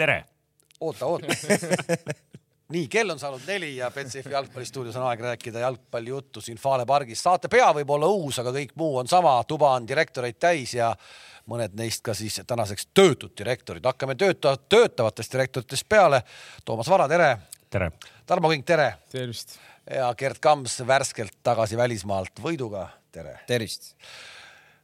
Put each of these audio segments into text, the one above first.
tere. oota, oota nii, kell on saanud neli ja Betsafe jalgpallistuudios on aeg rääkida jalgpallijuttu siin Fale pargis. saate pea võib olla uus, aga kõik muu on sama, tuba on direktoreid täis ja mõned neist ka siis tänaseks töötud direktorid. hakkame tööta-, töötavatest direktoritest peale. Toomas Vara, tere. tere. Tarmo Kink, tere. tervist. ja Gerd Kams värskelt tagasi välismaalt võiduga, tere. tervist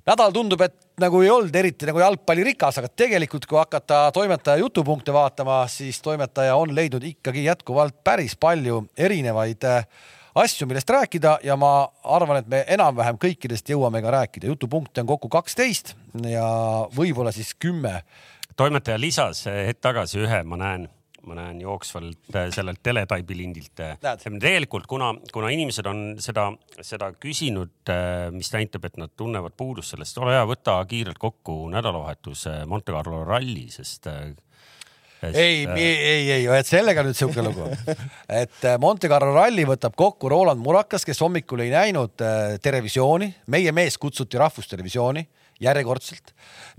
nädal tundub, et nagu ei olnud eriti nagu jalgpallirikas, aga tegelikult, kui hakata toimetaja jutupunkte vaatama, siis toimetaja on leidnud ikkagi jätkuvalt päris palju erinevaid äh, asju, millest rääkida ja ma arvan, et me enam-vähem kõikidest jõuame ka rääkida. jutupunkte on kokku kaksteist ja võib-olla siis kümme. toimetaja lisas hetk tagasi ühe, ma näen ma näen jooksvalt äh, sellelt teletaibi lindilt. Äh, tegelikult, kuna, kuna inimesed on seda, seda küsinud, äh, mis näitab, et nad tunnevad puudust sellest, ole hea, võta kiirelt kokku nädalavahetuse Monte Carlo ralli, sest Sest, ei ei, ei, et sellega nüüd siuke lugu, et Monte Carlo ralli võtab kokku Roland Murakas, kes hommikul ei näinud Terevisiooni, meie mees kutsuti Rahvustelevisiooni järjekordselt,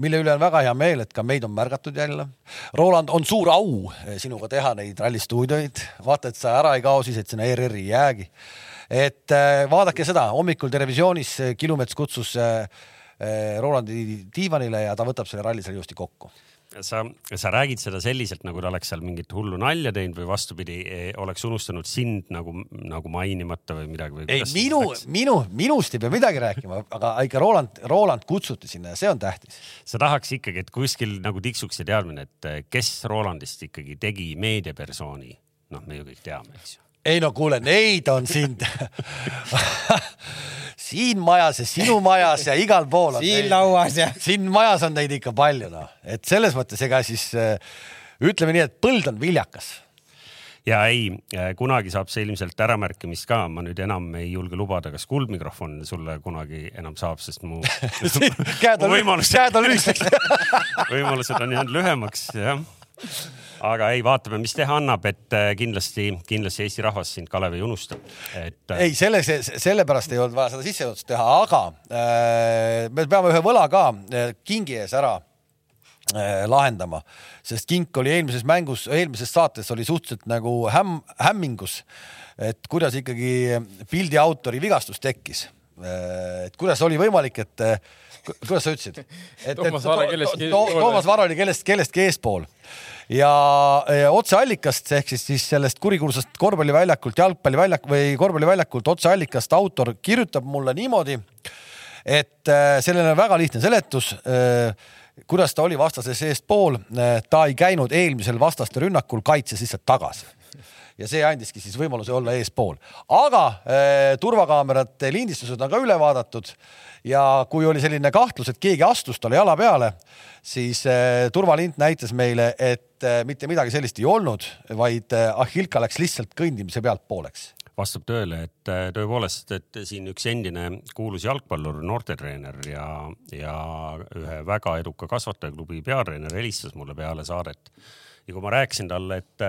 mille üle on väga hea meel, et ka meid on märgatud jälle. Roland, on suur au eh, sinuga teha neid rallistuudioid, vaata, et sa ära ei kao siis, et sinna ERR-i ei jäägi. et eh, vaadake seda, hommikul Terevisioonis eh, Kilumets kutsus Rolandi diivanile ja ta võtab selle ralli seal ilusti kokku sa, sa räägid seda selliselt, nagu ta oleks seal mingit hullu nalja teinud või vastupidi, e, oleks unustanud sind nagu, nagu mainimata või midagi või? ei, minu, minu, minust ei pea midagi rääkima, aga ikka Roland, Roland kutsuti sinna ja see on tähtis. sa tahaks ikkagi, et kuskil nagu tiksuks see teadmine, et kes Rolandist ikkagi tegi meediapersooni. noh, me ju kõik teame, eks ju. Ei no kuule, neid on sind siin majas ja sinu majas ja igal pool on. siin neid, lauas ja. siin majas on neid ikka palju noh, et selles mõttes ega siis äh, ütleme nii, et põld on viljakas ja ei, äh, kunagi saab see ilmselt äramärkimist ka, ma nüüd enam ei julge lubada, kas kuldmikrofon sulle kunagi enam saab, sest mu käed on, käed on lühikeseks võimalused on jäänud lühemaks, jah aga ei, vaatame, mis teha annab, et äh, kindlasti, kindlasti Eesti rahvas sind, Kalev, ei unusta, et. Äh, ei, selles, sellepärast ei olnud vaja seda sissejuhatust teha, aga äh, me peame ühe võla ka äh, kingi ees ära äh, lahendama, sest kink oli eelmises mängus, eelmises saates oli suhteliselt nagu hämm, hämmingus, et kuidas ikkagi pildi autori vigastus tekkis. Et kuidas oli võimalik, et kuidas sa ütlesid? Toomas Vara kellestki to, to, Toomas Vara oli kellest, kellestki eespool ja, ja otseallikast ehk siis, siis sellest kurikuulsast korvpalliväljakult, jalgpalliväljak või korvpalliväljakult otseallikast autor kirjutab mulle niimoodi, et äh, sellele on väga lihtne seletus äh, kuidas ta oli vastases eestpool, äh, ta ei käinud eelmisel vastaste rünnakul, kaitses lihtsalt tagasi ja see andiski siis võimaluse olla eespool. aga äh, turvakaamerate lindistused on ka üle vaadatud. Ja kui oli selline kahtlus, et keegi astus talle jala peale, siis äh, turvalint näitas meile, et äh, mitte midagi sellist ei olnud, vaid äh, Ahilka läks lihtsalt kõndimise pealt pooleks. Vastab tõele, et äh, tõepoolest, et siin üks endine kuulus jalgpallur, noortetreener ja, ja ühe väga eduka kasvatajaklubi peatreener helistas mulle peale saadet ja kui ma rääkisin talle, et,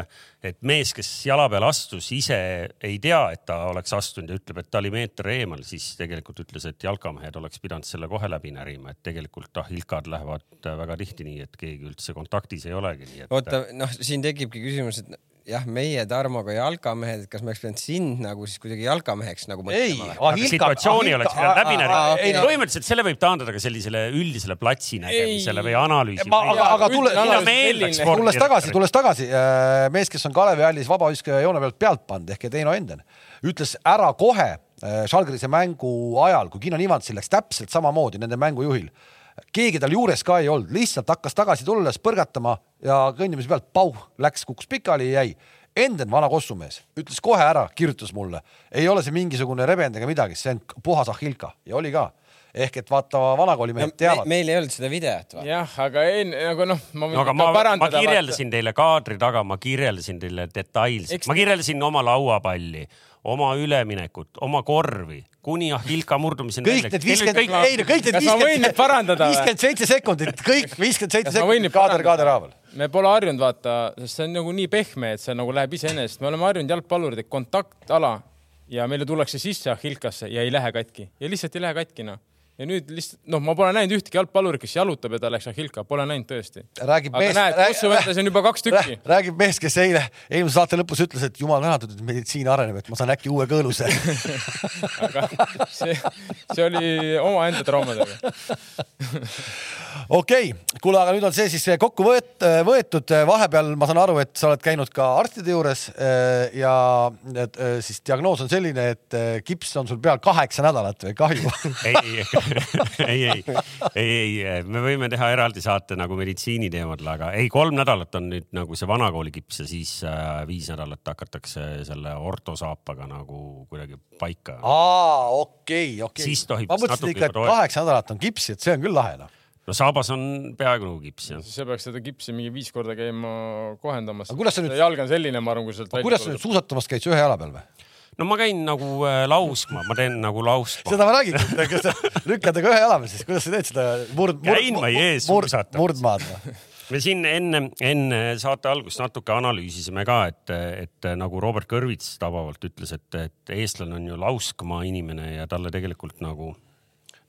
et mees, kes jala peale astus, ise ei tea, et ta oleks astunud ja ütleb, et ta oli meeter eemal, siis tegelikult ütles, et jalkamehed oleks pidanud selle kohe läbi närima, et tegelikult ah, ilkad lähevad väga tihti nii, et keegi üldse kontaktis ei olegi. oota, noh, siin tekibki küsimus, et jah, meie Tarmoga jalkamehed, kas me oleks pidanud sind nagu siis kuidagi jalkameheks nagu mõtlema? ei, situatsiooni oleks pidanud läbi nägema. ei, põhimõtteliselt selle võib taandada ka sellisele üldisele platsi nägemisele või analüüsile. aga, aga tule, tulles tagasi, tulles tagasi, äh, mees, kes on Kalevi hallis vabaviskaja joone pealt pealt pannud ehk Heino Enden, ütles ära kohe äh, Žalgirise mängu ajal, kui Kino Nivantsil läks täpselt samamoodi nende mängujuhil keegi tal juures ka ei olnud, lihtsalt hakkas tagasi tulles põrgatama ja kõndimise pealt pauh, läks, kukkus pikali ja jäi. Enden, vana kossumees, ütles kohe ära, kirjutas mulle, ei ole see mingisugune rebend ega midagi, see on puhas ahilka ja oli ka ehk et vaata, vanakooli mehed no, teavad me,. meil ei olnud seda videot. jah, aga ei, nagu noh, ma võin no, ma, parandada. ma kirjeldasin vaata. teile kaadri taga, ma kirjeldasin teile detailselt, ma kirjeldasin oma lauapalli, oma üleminekut, oma korvi kuni Ahilka murdumiseni. kõik need viiskümmend, ei no kõik need viiskümmend, viiskümmend seitse sekundit, kõik viiskümmend seitse sekundit kaader kaader haaval. me pole harjunud vaata, sest see on nagu nii pehme, et see nagu läheb iseenesest, me oleme harjunud jalgpallurid, et kontaktala ja meile tullakse sisse Ahilkasse ja ei lähe katki. Ja lihtsalt ei lähe katki noh ja nüüd lihtsalt noh, ma pole näinud ühtegi jalgpallurit, kes jalutab ja ta läks Ahilka, pole näinud tõesti. räägib aga mees, näed, Kossu on juba kaks tükki. räägib mees, kes eile, eelmise saate lõpus ütles, et jumal tänatud, et meditsiin areneb, et ma saan äkki uue kõõluse. aga see, see oli omaenda traumadega. okei okay., kuule, aga nüüd on see siis kokku võet-, võetud, vahepeal ma saan aru, et sa oled käinud ka arstide juures eh, ja et, eh, siis diagnoos on selline, et eh, kips on sul peal kaheksa nädalat või kahju ei, ei, ei, ei, ei, me võime teha eraldi saate nagu meditsiiniteemadel, aga ei, kolm nädalat on nüüd nagu see vanakooli kips ja siis äh, viis nädalat hakatakse selle ortosaapaga nagu kuidagi paika. aa, okei, okei. Siis tohib ma mõtlesin natuke ikka, et kaheksa nädalat on kipsi, et see on küll lahe noh. no saabas on peaaegu nagu kips jah. siis sa peaks seda kipsi mingi viis korda käima kohendamas. Jalg on selline, ma arvan, kui sealt kuidas sa nüüd suusatamas käid, sa ühe jala peal või? No ma käin nagu äh, lauskma, ma teen nagu lauskma. seda ma räägingi, kas sa lükkad nagu ühe jala peal, siis kuidas sa teed seda murd, Käin ma ees murd, suusatamas. murdmaad või? me siin enne, enne saate algust natuke analüüsisime ka, et, et nagu Robert Kõrvits tabavalt ütles, et, et eestlane on ju lauskmaa inimene ja talle tegelikult nagu,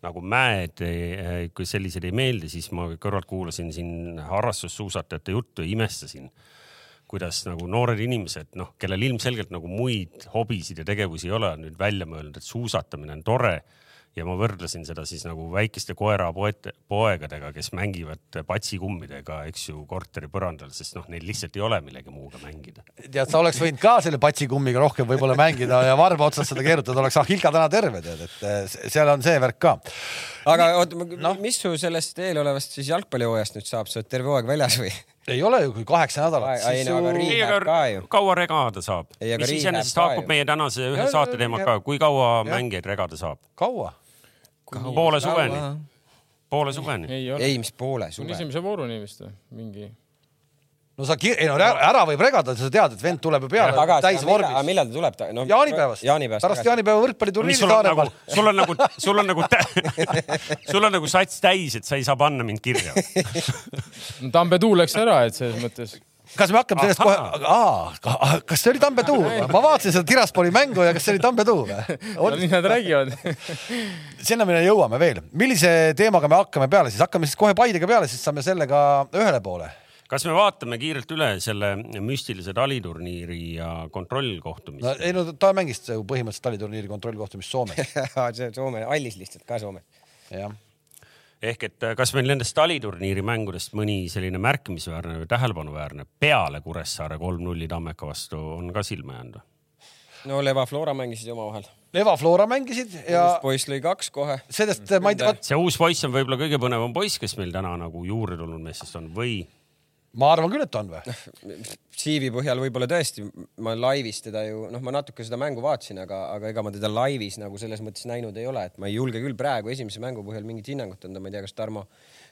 nagu mäed eh, kui sellised ei meeldi, siis ma kõrvalt kuulasin siin harrastussuusatajate juttu ja imestasin, kuidas nagu noored inimesed, noh, kellel ilmselgelt nagu muid hobisid ja tegevusi ei ole, on nüüd välja mõelnud, et suusatamine on tore ja ma võrdlesin seda siis nagu väikeste koerapoete, poegadega, kes mängivad patsikummidega, eks ju, korteri põrandal, sest noh, neil lihtsalt ei ole millegi muuga mängida. tead, sa oleks võinud ka selle patsikummiga rohkem võib-olla mängida ja varba otsast seda keerutada, oleks Ahilka täna terve tead, et eh, se- seal on see värk ka. aga oota no., mis su sellest eelolevast siis jalgpallihooajast nüüd saab, sa oled terve hooaeg väljas või? Ei ole ju, kui kaheksa nädalat, siis no aga ei, läheb ka ju. kaua regada saab? Ei, mis iseenesest haakub meie tänase ühe Ja, saate teemaga kui kaua Ja. mängijaid regada saab? kaua? poole suveni, poole suveni. ei ei, mis poole kuni suve? esimese vooruni vist või? mingi. No sa, ei no ära, ära võib regada, sa tead, et vend tuleb ju peale aga täis millal, vormis. millal ta tuleb ta no,? jaanipäevast, jaanipäevast pärast jaanipäeva võrkpalliturniiri on nagu Saaremaal., sul on nagu, sul on nagu, sul on nagu sats täis, et sa ei saa panna mind kirja. no Tambetuu läks ära, et selles mõttes. kas me hakkame sellest kohe Ahaa., kas see oli Tambetuu? ma vaatasin seda Tiraspoli mängu ja kas see oli Tambetuu no või? nii nad räägivad. sinna me jõuame veel. millise teemaga me hakkame peale siis, hakkame siis kohe Paidega peale, siis saame sellega ühele poole. Kas me vaatame kiirelt üle selle müstilise taliturniiri ja kontrollkohtumise no ei no ta mängis ju põhimõtteliselt taliturniiri kontrollkohtumist Soomes, see Soome, Allis lihtsalt ka Soomes. jah. ehk et äh, kas meil nendest taliturniiri mängudest mõni selline märkimisväärne või tähelepanuväärne peale Kuressaare kolm-nulli Tammeka vastu on ka silma jäänud? no Leva Flora mängisid omavahel. Leva Flora mängisid ja poiss lõi kaks kohe. sellest ma ei tea, see uus poiss on võib-olla kõige põnevam poiss, kes meil täna nagu juurde tulnud meestest on või ma arvan küll, et on või? CV põhjal võib-olla tõesti, ma laivis teda ju, noh, ma natuke seda mängu vaatasin, aga, aga ega ma teda laivis nagu selles mõttes näinud ei ole, et ma ei julge küll praegu esimese mängu põhjal mingit hinnangut anda, ma ei tea, kas Tarmo,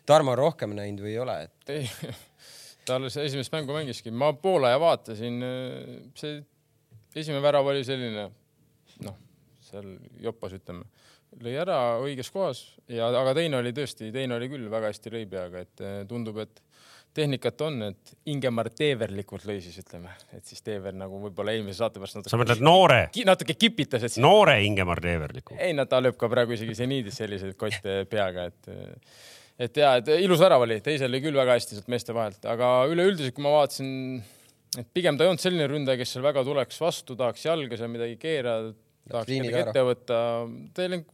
Tarmo on rohkem näinud või ei ole, et ei, ta alles esimest mängu mängiski, ma poolaja vaatasin, see esimene värav oli selline noh, seal jopas ütleme, lõi ära õiges kohas ja, aga teine oli tõesti, teine oli küll väga hästi lõi peaga, et tundub, et tehnikat on, et Ingemar Teeverlikult lõi siis ütleme, et siis Teever nagu võib-olla eelmise saate pärast sa natuke, mõtled noore, natuke kipitas, et siis noore Ingemar Teeverliku? ei no ta lööb ka praegu isegi seniidis selliseid kotte peaga, et et ja, et ilus värav oli, teisel oli küll väga hästi sealt meeste vahelt, aga üleüldiselt, kui ma vaatasin, et pigem ta ei olnud selline ründaja, kes seal väga tuleks vastu, tahaks jalga seal midagi keerada, tahaks midagi ette võtta. Teil on,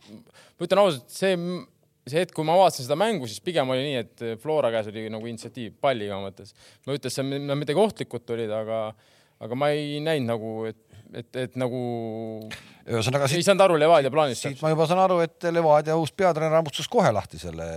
ma ütlen ausalt, see, see hetk, kui ma vaatasin seda mängu, siis pigem oli nii, et Flora käes oli nagu initsiatiiv palliga mõttes. ma ütlen, see no, midagi ohtlikut olid, aga, aga ma ei näinud nagu, et, et, et nagu ühesõnaga ei siit, saanud aru Levadia plaanist. siit ma juba saan aru, et Levadia uus peatreener hammustas kohe lahti selle,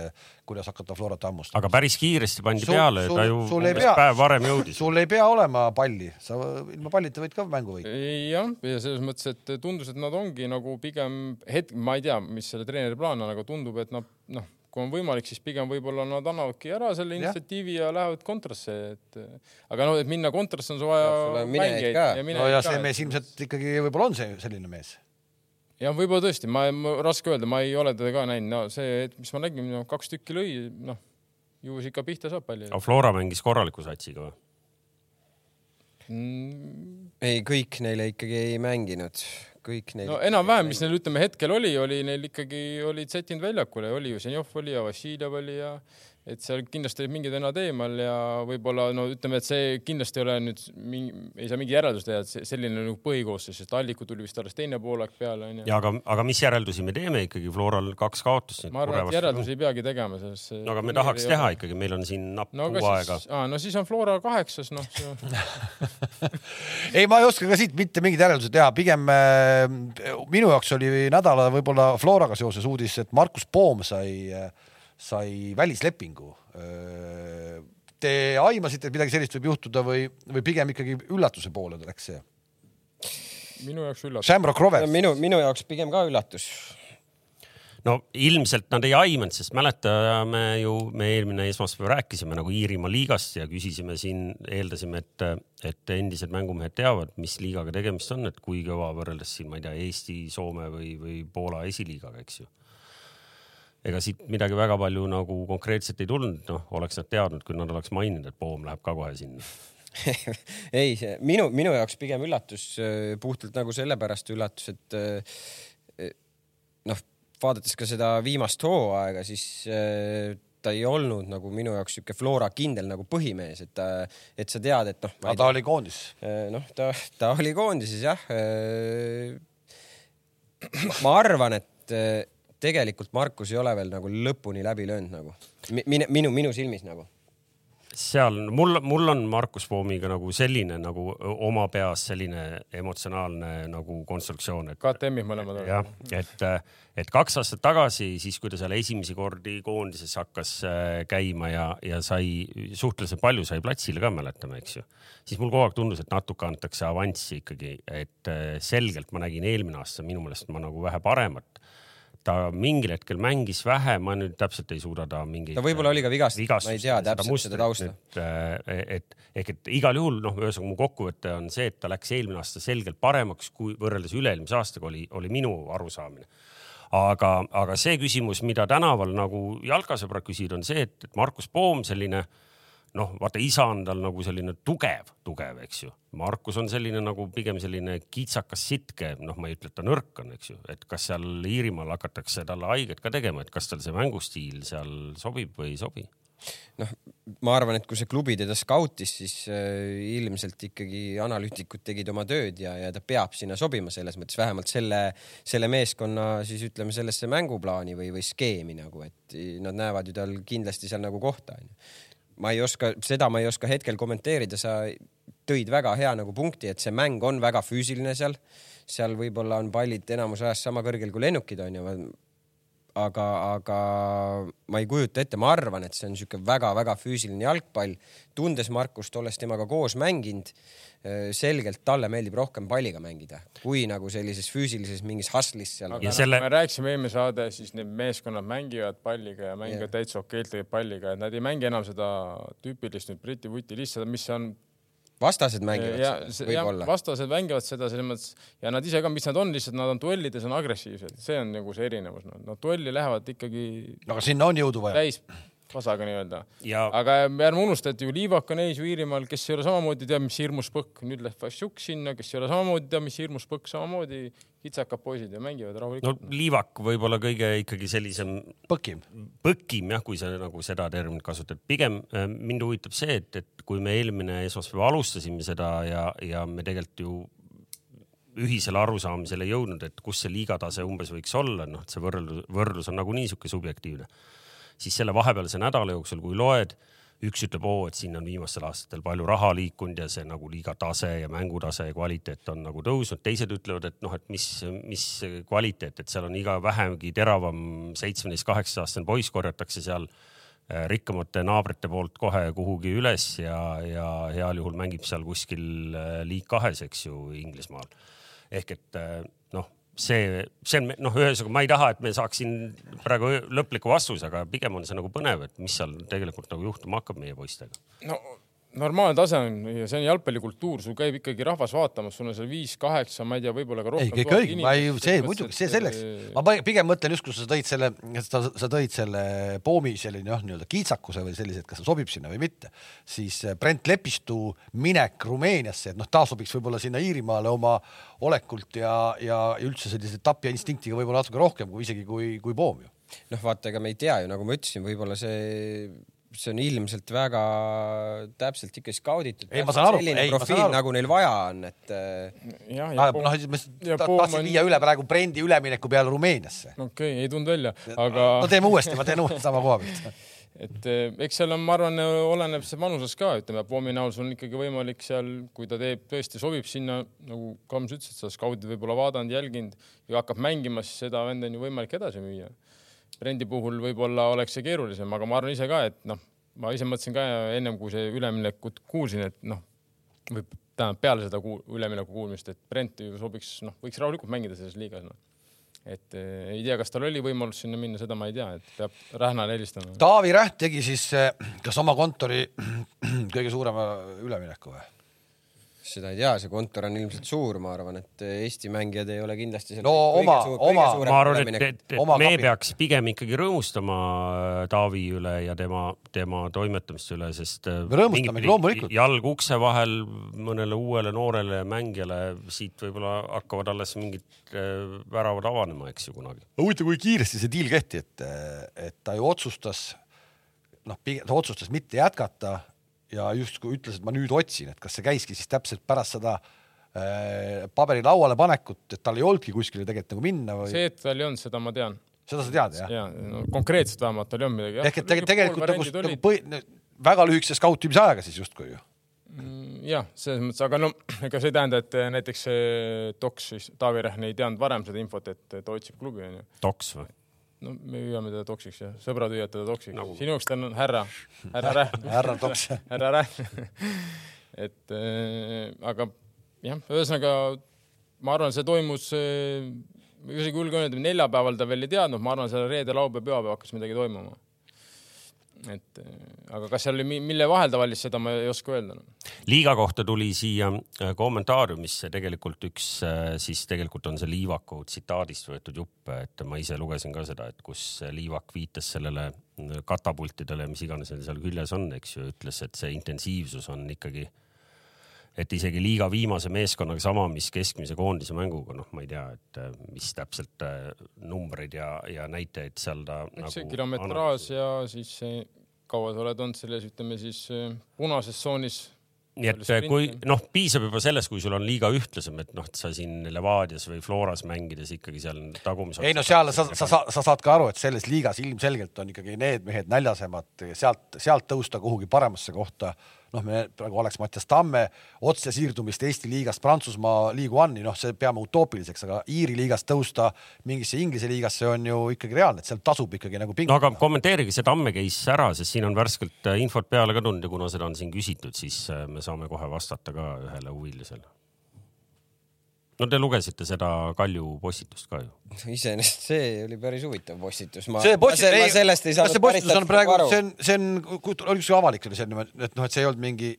kuidas hakata Florat hammustama. aga päris kiiresti pandi Sul- peale, sul- ta ju sul ei umbes pea- päev varem jõudis. sul ei pea olema palli, sa ilma pallita võid ka mängu võita. jah, ja selles mõttes, et tundus, et nad ongi nagu pigem hetk, ma ei tea, mis selle treeneri plaan on, aga tundub, et nad noh, kui on võimalik, siis pigem võib-olla nad annavadki ära selle initsiatiivi ja lähevad kontrasse, et aga noh, et minna kontrasse on sul vaja Peab sulle minejaid ka. no ja see mees ilmselt ikkagi võib-olla on see selline mees. jah, võib-olla tõesti, ma, ma, raske öelda, ma ei ole teda ka näinud, no see, mis ma nägin no,, kaks tükki lõi, noh, ju siis ikka pihta saab palli aga Flora mängis korraliku satsiga või? mm,. ei, kõik neile ikkagi ei mänginud. Kõik neil no enam-vähem, mis neil ütleme hetkel oli, oli neil ikkagi olid sättinud väljakule, oli ju Zenjov oli ja Vassiljev oli ja et seal kindlasti olid mingid vennad eemal ja võib-olla no ütleme, et see kindlasti ei ole nüüd mingi, ei saa mingi järeldus teha, et see selline nagu põhikoosseis, sest Alliku tuli vist alles teine poolaeg peale onju. ja aga, aga mis järeldusi me teeme ikkagi, Floral kaks kaotust. ma arvan, et järeldusi ei peagi tegema, sest. no aga me tahaks teha ole. ikkagi, meil on siin napp no, kuu aega. no siis on Flora kaheksas, noh ei, ma ei oska ka siit mitte mingeid järeldusi teha, pigem äh, minu jaoks oli nädala võib-olla Floraga seoses uudis, et Markus Poom sai äh, sai välislepingu. Te aimasite, et midagi sellist võib juhtuda või, või pigem ikkagi üllatuse poole läks see? minu jaoks üllatus. Shamrock Rovers. minu, minu jaoks pigem ka üllatus no ilmselt nad ei aimanud, sest mäletame ju, me eelmine esmaspäev rääkisime nagu Iirimaa liigast ja küsisime siin, eeldasime, et, et endised mängumehed teavad, mis liigaga tegemist on, et kui kõva võrreldes siin, ma ei tea, Eesti, Soome või, või Poola esiliigaga, eks ju ega siit midagi väga palju nagu konkreetselt ei tulnud, noh, oleks nad teadnud, kui nad oleks maininud, et Poom läheb ka kohe sinna ei, see minu, minu jaoks pigem üllatus, äh, puhtalt nagu sellepärast üllatus, et äh, noh, vaadates ka seda viimast hooaega, siis äh, ta ei olnud nagu minu jaoks sihuke Flora kindel nagu põhimees, et ta, et sa tead, et noh. aga ta oli koondis. noh, ta, ta oli koondises jah. ma arvan, et tegelikult Markus ei ole veel nagu lõpuni läbi löönud nagu minu, minu, minu silmis nagu seal mul, mul on Markus Poomiga nagu selline nagu oma peas selline emotsionaalne nagu konstruktsioon, et. KTM-i mõlemad on. jah, et, et kaks aastat tagasi, siis kui ta seal esimesi kordi koondises hakkas äh, käima ja, ja sai suhteliselt palju sai platsile ka, mäletame, eks ju. siis mul kogu aeg tundus, et natuke antakse avanssi ikkagi, et äh, selgelt ma nägin eelmine aasta minu meelest ma nagu vähe paremat ta mingil hetkel mängis vähe, ma nüüd täpselt ei suuda ta mingeid. ta võib-olla oli ka vigastatud, ma ei tea täpselt seda tausta. et, et ehk et igal juhul noh, ühesõnaga mu kokkuvõte on see, et ta läks eelmine aasta selgelt paremaks, kui võrreldes üle-eelmise aastaga oli, oli minu arusaamine aga, aga see küsimus, mida tänaval nagu jalkasõbrad küsivad, on see, et, et Markus Poom selline äh, noh, vaata isa on tal nagu selline tugev, tugev, eks ju. Markus on selline nagu pigem selline kitsakas sitke, noh, ma ei ütle, et ta nõrk on, eks ju, et kas seal Iirimaal hakatakse talle haiget ka tegema, et kas tal see mängustiil seal sobib või ei sobi? noh, ma arvan, et kui see klubi teda skautis, siis äh, ilmselt ikkagi analüütikud tegid oma tööd ja, ja ta peab sinna sobima selles mõttes vähemalt selle, selle meeskonna siis ütleme sellesse mänguplaani või, või skeemi nagu, et nad näevad ju tal kindlasti seal nagu kohta onju ma ei oska, seda ma ei oska hetkel kommenteerida, sa tõid väga hea nagu punkti, et see mäng on väga füüsiline seal. seal võib-olla on pallid enamus ajast sama kõrgel kui lennukid onju. aga, aga ma ei kujuta ette, ma arvan, et see on niisugune väga-väga füüsiline jalgpall. tundes Markust, olles temaga koos mänginud selgelt talle meeldib rohkem palliga mängida, kui nagu sellises füüsilises mingis hustle'is seal. aga selle... me rääkisime eelmine saade, siis need meeskonnad mängivad palliga ja mängivad yeah. täitsa okeilt palliga, et nad ei mängi enam seda tüüpilist nüüd Briti vuti lihtsalt, mis on vastased mängivad ja, seda, võib-olla. vastased mängivad seda selles mõttes ja nad ise ka, mis nad on, lihtsalt nad on duellides on agressiivsed, see on nagu see erinevus, nad duelli lähevad ikkagi. aga sinna on jõudu vaja. täis vasaga nii-öelda ja.... aga ärme unusta, et ju Liivak on ees ju Iirimaal, kes ei ole samamoodi teab, mis hirmus põkk, nüüd läheb Vassiuk sinna, kes ei ole samamoodi teab, mis hirmus põkk, samamoodi kitsakad poisid ja mängivad rahulikult. no Liivak võib-olla kõige ikkagi sellisem. põkim. põkim jah, kui sa nagu seda terminit kasutad, pigem äh, mind huvitab see, et, et kui me eelmine esmaspäev alustasime seda ja, ja me tegelikult ju ühisele arusaamisele jõudnud, et kus see liigatase umbes võiks olla, noh, et see võrdlus, võrdlus on nagunii sihuke subjektiivne siis selle vahepealse nädala jooksul, kui loed, üks ütleb, oo, et siin on viimastel aastatel palju raha liikunud ja see nagu liiga tase ja mängutase ja kvaliteet on nagu tõusnud, teised ütlevad, et noh, et mis, mis kvaliteet, et seal on iga vähemgi teravam seitsmeteist, kaheksateist aastane poiss korjatakse seal äh, rikkamate naabrite poolt kohe kuhugi üles ja, ja heal juhul mängib seal kuskil äh, liig kahes, eks ju, Inglismaal. ehk et äh, see, see on noh, ühesõnaga ma ei taha, et me saaks siin praegu lõpliku vastuse, aga pigem on see nagu põnev, et mis seal tegelikult nagu juhtuma hakkab meie poistega. no normaalne tase on ja see on jalgpallikultuur, sul käib ikkagi rahvas vaatamas, sul on seal viis, kaheksa, ma ei tea, võib-olla ka ei, rohkem. kõik õige, ma ei, see muidugi, see selleks, ma pigem mõtlen just, kus sa tõid selle, sa, sa tõid selle Poomi selline noh, nii-öelda kiitsakuse või sellise, et kas ta sobib sinna või mitte, siis äh, Brent Lepistu minek Rumeeniasse, et noh, ta sobiks võib-olla sinna Iirimaale oma olekult ja, ja üldse sellise tapja instinktiga võib-olla natuke rohkem kui isegi kui, kui Poom ju. noh, vaata, ega me ei tea ju, nagu ma ütlesin, võib-olla see see on ilmselt väga täpselt ikka skauditud. Ei, ma saan aru. selline Ei, profiil, nagu neil vaja on, et äh, jah, Ah, ja Poom- noh, ma ja ta- Poom tahtsin on- viia üle praegu Brendi ülemineku peale Rumeeniasse. okei okay,, ei tulnud välja, aga no teeme uuesti, ma teen uuesti sama koha pealt. et eh, eks seal on, ma arvan, oleneb see vanusest ka, ütleme, Poomi näol sul on ikkagi võimalik seal, kui ta teeb, tõesti sobib sinna, nagu Kams ütles, et sa skaudid võib-olla vaadanud, jälginud ja hakkab mängima, siis seda venda on ju võimalik edasi müüa. Brendi puhul võib-olla oleks see keerulisem, aga ma arvan ise ka, et noh, ma ise mõtlesin ka ennem kui see üleminekut kuulsin, et noh, või tähendab peale seda kuul, ülemineku kuulmist, et Brent ju sobiks, noh, võiks rahulikult mängida selles liigas, noh. et eh, ei tea, kas tal oli võimalus sinna minna, seda ma ei tea, et peab Rähnale helistama. Taavi Räht tegi siis eh, kas oma kontori kõige suurema ülemineku või? Seda ei tea, see kontor on ilmselt suur, ma arvan, et Eesti mängijad ei ole kindlasti No oma- suur- oma- ma arvan, et, et, et Oma me kapi- peaks pigem ikkagi rõõmustama äh, Taavi üle ja tema, tema toimetamiste üle, sest äh, Me rõõmustamegi, loomulikult. jalg ukse vahel mõnele uuele noorele mängijale, siit võib-olla hakkavad alles mingid äh, väravad avanema, eks ju kunagi. huvitav, kui kiiresti see diil tehti, et, et ta ju otsustas, noh, ta otsustas mitte jätkata ja justkui ütles, et ma nüüd otsin, et kas see käiski siis täpselt pärast seda äh, paberi lauale panekut, et tal ei olnudki kuskile tegelikult nagu minna või see, et tal ei olnud, seda ma tean. seda sa tead jah? ja no, konkreetselt vähemalt tal ei olnud midagi. ehk et tege- tegelikult nagu, nagu põhi, väga lühikese skautimise ajaga siis justkui ju. Mm, jah, selles mõttes, aga no ega see ei tähenda, et eh, näiteks see Toks siis Taavi Rähn ei teadnud varem seda infot, et ta otsib klubi onju. Toks või? No me hüüame teda Toksiks jah, sõbrad hüüavad teda Toksiks Nagu. no. sinu jaoks ta on härra, härra Rähn. härra Toks. härra Rähn. et äh, aga jah, ühesõnaga ma arvan, see toimus äh, isegi julgen öelda, neljapäeval ta veel ei teadnud, ma arvan, seal reede, laupäev, pühapäev hakkas midagi toimuma. Et äh, aga kas seal oli, mi- mille vahel ta valis, seda ma ei oska öelda no.. liiga kohta tuli siia äh, kommentaariumisse tegelikult üks, äh, siis tegelikult on see Liivaku tsitaadist võetud jupp, et ma ise lugesin ka seda, et kus Liivak viitas sellele katapultidele, mis iganes neil seal küljes on, eks ju, ütles, et see intensiivsus on ikkagi et isegi liiga viimase meeskonnaga sama, mis keskmise koondise mänguga, noh, ma ei tea, et mis täpselt numbreid ja, ja näitajaid seal ta eks nagu see kilometraaž ja siis see, kaua sa oled olnud selles, ütleme siis eh, punases tsoonis. nii et Palju kui noh, piisab juba sellest, kui sul on liiga ühtlasem, et noh, et sa siin Levadias või Floras mängides ikkagi seal tagumise. ei no seal sa, sa, sa, sa saad ka aru, et selles liigas ilmselgelt on ikkagi need mehed näljasemad, sealt, sealt tõusta kuhugi paremasse kohta. Noh, me praegu oleks Mattias Tamme otse siirdumist Eesti liigast Prantsusmaa liigu One'i, noh, see peame utoopiliseks, aga Iiri liigast tõusta mingisse Inglise liigasse on ju ikkagi reaalne, et sealt tasub ikkagi nagu no pingutada aga kommenteerige see Tamme case ära, sest siin on värskelt äh, infot peale ka tulnud ja kuna seda on siin küsitud, siis äh, me saame kohe vastata ka ühele huvilisele. No te lugesite seda Kalju postitust ka ju? iseenesest see oli päris huvitav postitus. ma, see ma, ma sellest ei saanud see postitus on täpselt praegu, aru. see on, see on, oli ükskõik avalik oli see et noh, et see ei olnud mingi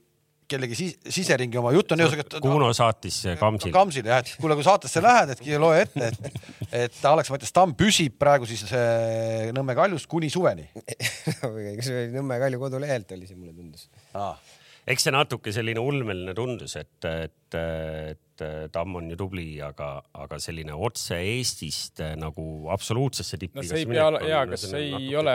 kellegi sis, siseringi oma jutt on ühesõnaga. Kuno saatis Kamsile. Kamsile jah, et kuule, kui saatesse lähed, et loe ette, et, et Alex Mattias Tamm püsib praegu siis äh, Nõmme kaljus kuni suveni oli Nõmme Kalju kodulehelt oli see, mulle tundus. ah. Eks see natuke selline ulmeline tundus, et, et, et Tamm on ju tubli, aga, aga selline otse Eestist nagu absoluutsesse tippi. no see ei pea, jaa, aga see ei ole,